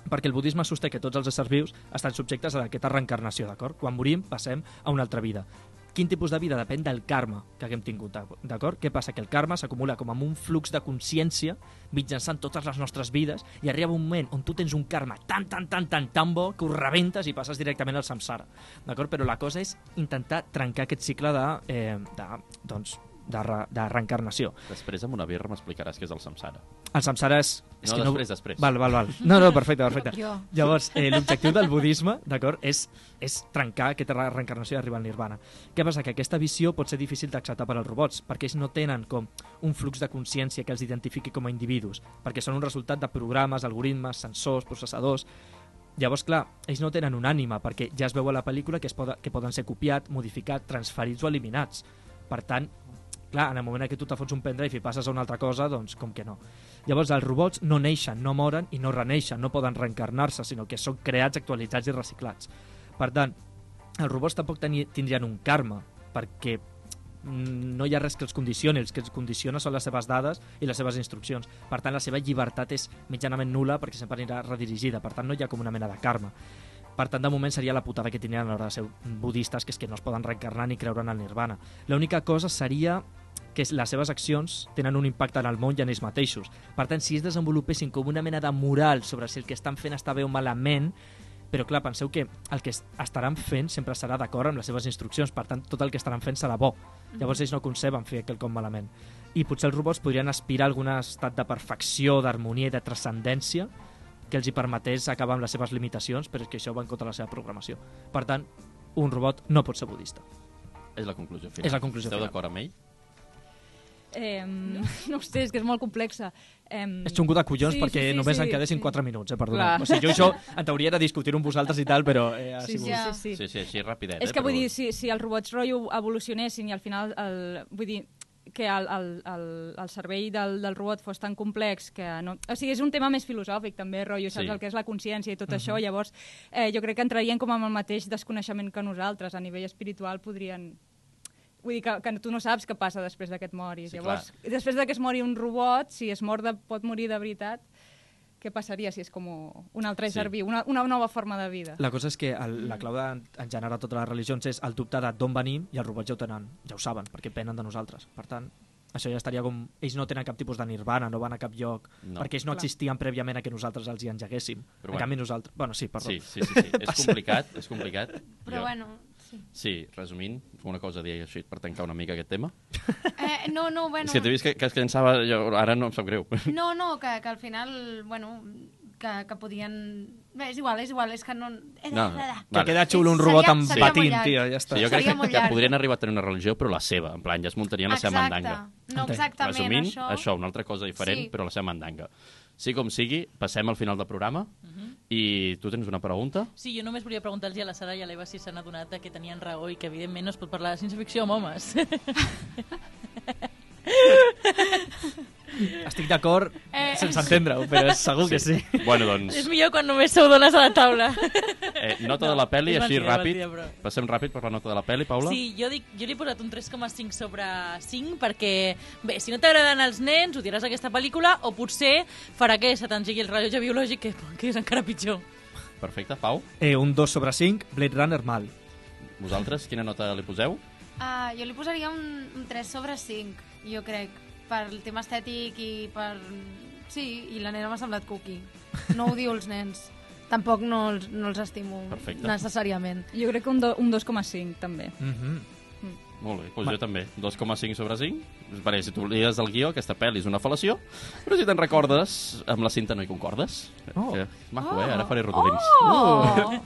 perquè el budisme sosté que tots els éssers vius estan subjectes a aquesta reencarnació, d'acord? Quan morim passem a una altra vida. Quin tipus de vida? Depèn del karma que haguem tingut, d'acord? Què passa? Que el karma s'acumula com amb un flux de consciència mitjançant totes les nostres vides i arriba un moment on tu tens un karma tan, tan, tan, tan, tan bo que ho rebentes i passes directament al samsara, d'acord? Però la cosa és intentar trencar aquest cicle de, eh, de, doncs, de, re, de reencarnació. Després amb una birra m'explicaràs què és el samsara. El samsara és... No, que després, després. Val, val, val. No, no, perfecte, perfecte. Jo. Llavors, eh, l'objectiu del budisme, d'acord, és, és trencar aquesta re- reencarnació i arribar al nirvana. Què passa? Que aquesta visió pot ser difícil d'acceptar per als robots, perquè ells no tenen com un flux de consciència que els identifiqui com a individus, perquè són un resultat de programes, algoritmes, sensors, processadors... Llavors, clar, ells no tenen un ànima, perquè ja es veu a la pel·lícula que, es poden, que poden ser copiat, modificat, transferits o eliminats. Per tant, clar, en el moment en què tu te fots un pendrive i passes a una altra cosa, doncs com que no. Llavors, els robots no neixen, no moren i no reneixen, no poden reencarnar-se, sinó que són creats, actualitzats i reciclats. Per tant, els robots tampoc tindrien un karma, perquè mm, no hi ha res que els condicioni, els que els condiciona són les seves dades i les seves instruccions. Per tant, la seva llibertat és mitjanament nula perquè sempre anirà redirigida, per tant no hi ha com una mena de karma. Per tant, de moment seria la putada que tindrien a l'hora de ser budistes, que és que no es poden reencarnar ni creure en el nirvana. L'única cosa seria que les seves accions tenen un impacte en el món i en ells mateixos. Per tant, si ells desenvolupessin com una mena de moral sobre si el que estan fent està bé o malament, però clar, penseu que el que es- estaran fent sempre serà d'acord amb les seves instruccions, per tant, tot el que estaran fent serà bo. Llavors ells no conceben fer quelcom malament. I potser els robots podrien aspirar a algun estat de perfecció, d'harmonia i de transcendència que els hi permetés acabar amb les seves limitacions, però és que això va en contra de la seva programació. Per tant, un robot no pot ser budista. És la conclusió final. És la conclusió Esteu final. d'acord amb ell? Eh, no ho sé, és que és molt complexa. Eh, És xungo de collons sí, perquè sí, només sí, en quedessin 4 minuts, eh, perdona. Clar. O sigui, jo això en teoria era discutir amb vosaltres i tal, però eh, ha Sí, sigut... sí, sí, sí. Sí, sí, així rapidet. És eh, que vull però- dir, si, si els robots rotllo evolucionessin i al final, el, vull dir, que el, el, el, el cervell del, del robot fos tan complex que no... O sigui, és un tema més filosòfic també, rotllo, saps Sí. el que és la consciència i tot Mhm. això, llavors eh, jo crec que entrarien com amb el mateix desconeixement que nosaltres, a nivell espiritual podrien... Vull dir que, que tu no saps què passa després de que et moris. Sí, Llavors, després de que es mori un robot, si es mor de, pot morir de veritat, què passaria si és com un altre Sí. ésser viu, una, una nova forma de vida? La cosa és que el, la clau de, en general totes les religions és el dubte de d'on venim i els robots ja ho tenen, ja ho saben, perquè penen de nosaltres. Per tant, això ja estaria com... Ells no tenen cap tipus de nirvana, no van a cap lloc, No. perquè ells no Clar. existien prèviament a que nosaltres els hi engeguéssim. Però en bueno. canvi nosaltres... Bueno, sí, perdó. Sí, sí, sí, sí. és complicat, és complicat. Però Jo- bueno, sí. Sí, resumint, una cosa a dir així per tancar una mica aquest tema. Eh, no, no, bueno... És que t'he vist que, que es llançava, jo, ara no em sap greu. No, no, que, que al final, bueno, que, que podien... Bé, és igual, és igual, és que no... Eh, No, eh, eh, Que queda xulo un robot amb seria patint, tio, ja està. Sí, jo crec Seria que, que podrien arribar a tenir una religió, però la seva. En plan, ja es muntarien la seva mandanga. No, exactament, Resumint, això. això, una altra cosa diferent, Sí. però la seva mandanga. Sí com sigui, passem al final del programa i tu tens una pregunta? Sí, jo només volia preguntar-los a la Sara i a l'Eva si s'han adonat que tenien raó i que evidentment no es pot parlar de ciència-ficció amb homes. Estic d'acord Eh, sense entendre-ho, però segur que sí. Bueno, doncs, És millor quan només sou dones a la taula. eh, nota de la pel·li, així mentida, ràpid. mentida, però- Passem ràpid per la nota de la pel·li, Paula. Sí, jo, dic, jo li he posat un 3,5 sobre 5 perquè, bé, si no t'agraden els nens, odiaràs aquesta pel·lícula o potser farà que se t'engegui el rellotge biològic, que, que és encara pitjor. Perfecte, Pau. Eh, un 2 sobre 5, Blade Runner mal. Vosaltres, quina nota li poseu? Ah, jo li posaria un, un 3 sobre 5, jo crec, per el tema estètic i per... Sí, i la nena m'ha semblat cookie. No odio els nens. Tampoc no els, no els estimo Perfecte. necessàriament. Jo crec que un, do, un 2,5 també. Mm -hmm. Molt bé, doncs jo també. 2,5 sobre 5. Perquè si t'oblides del guió, aquesta pel·li és una fal·lació, però si te'n recordes, amb la cinta no hi concordes. Oh. Que maco, eh? Ara faré rodolins. Oh!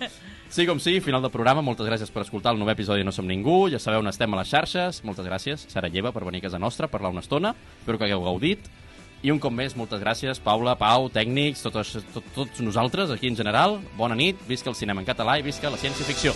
Sí com sí, final del programa. Moltes gràcies per escoltar el nou episodi de No Som Ningú. Ja sabeu on estem a les xarxes. Moltes gràcies, Sara Lleva, per venir a casa nostra, parlar una estona. Espero que hagueu gaudit. I un cop més, moltes gràcies, Paula, Pau, tècnics, tots, tot, tots nosaltres aquí en general. Bona nit, visca el cinema en català i visca la ciència-ficció.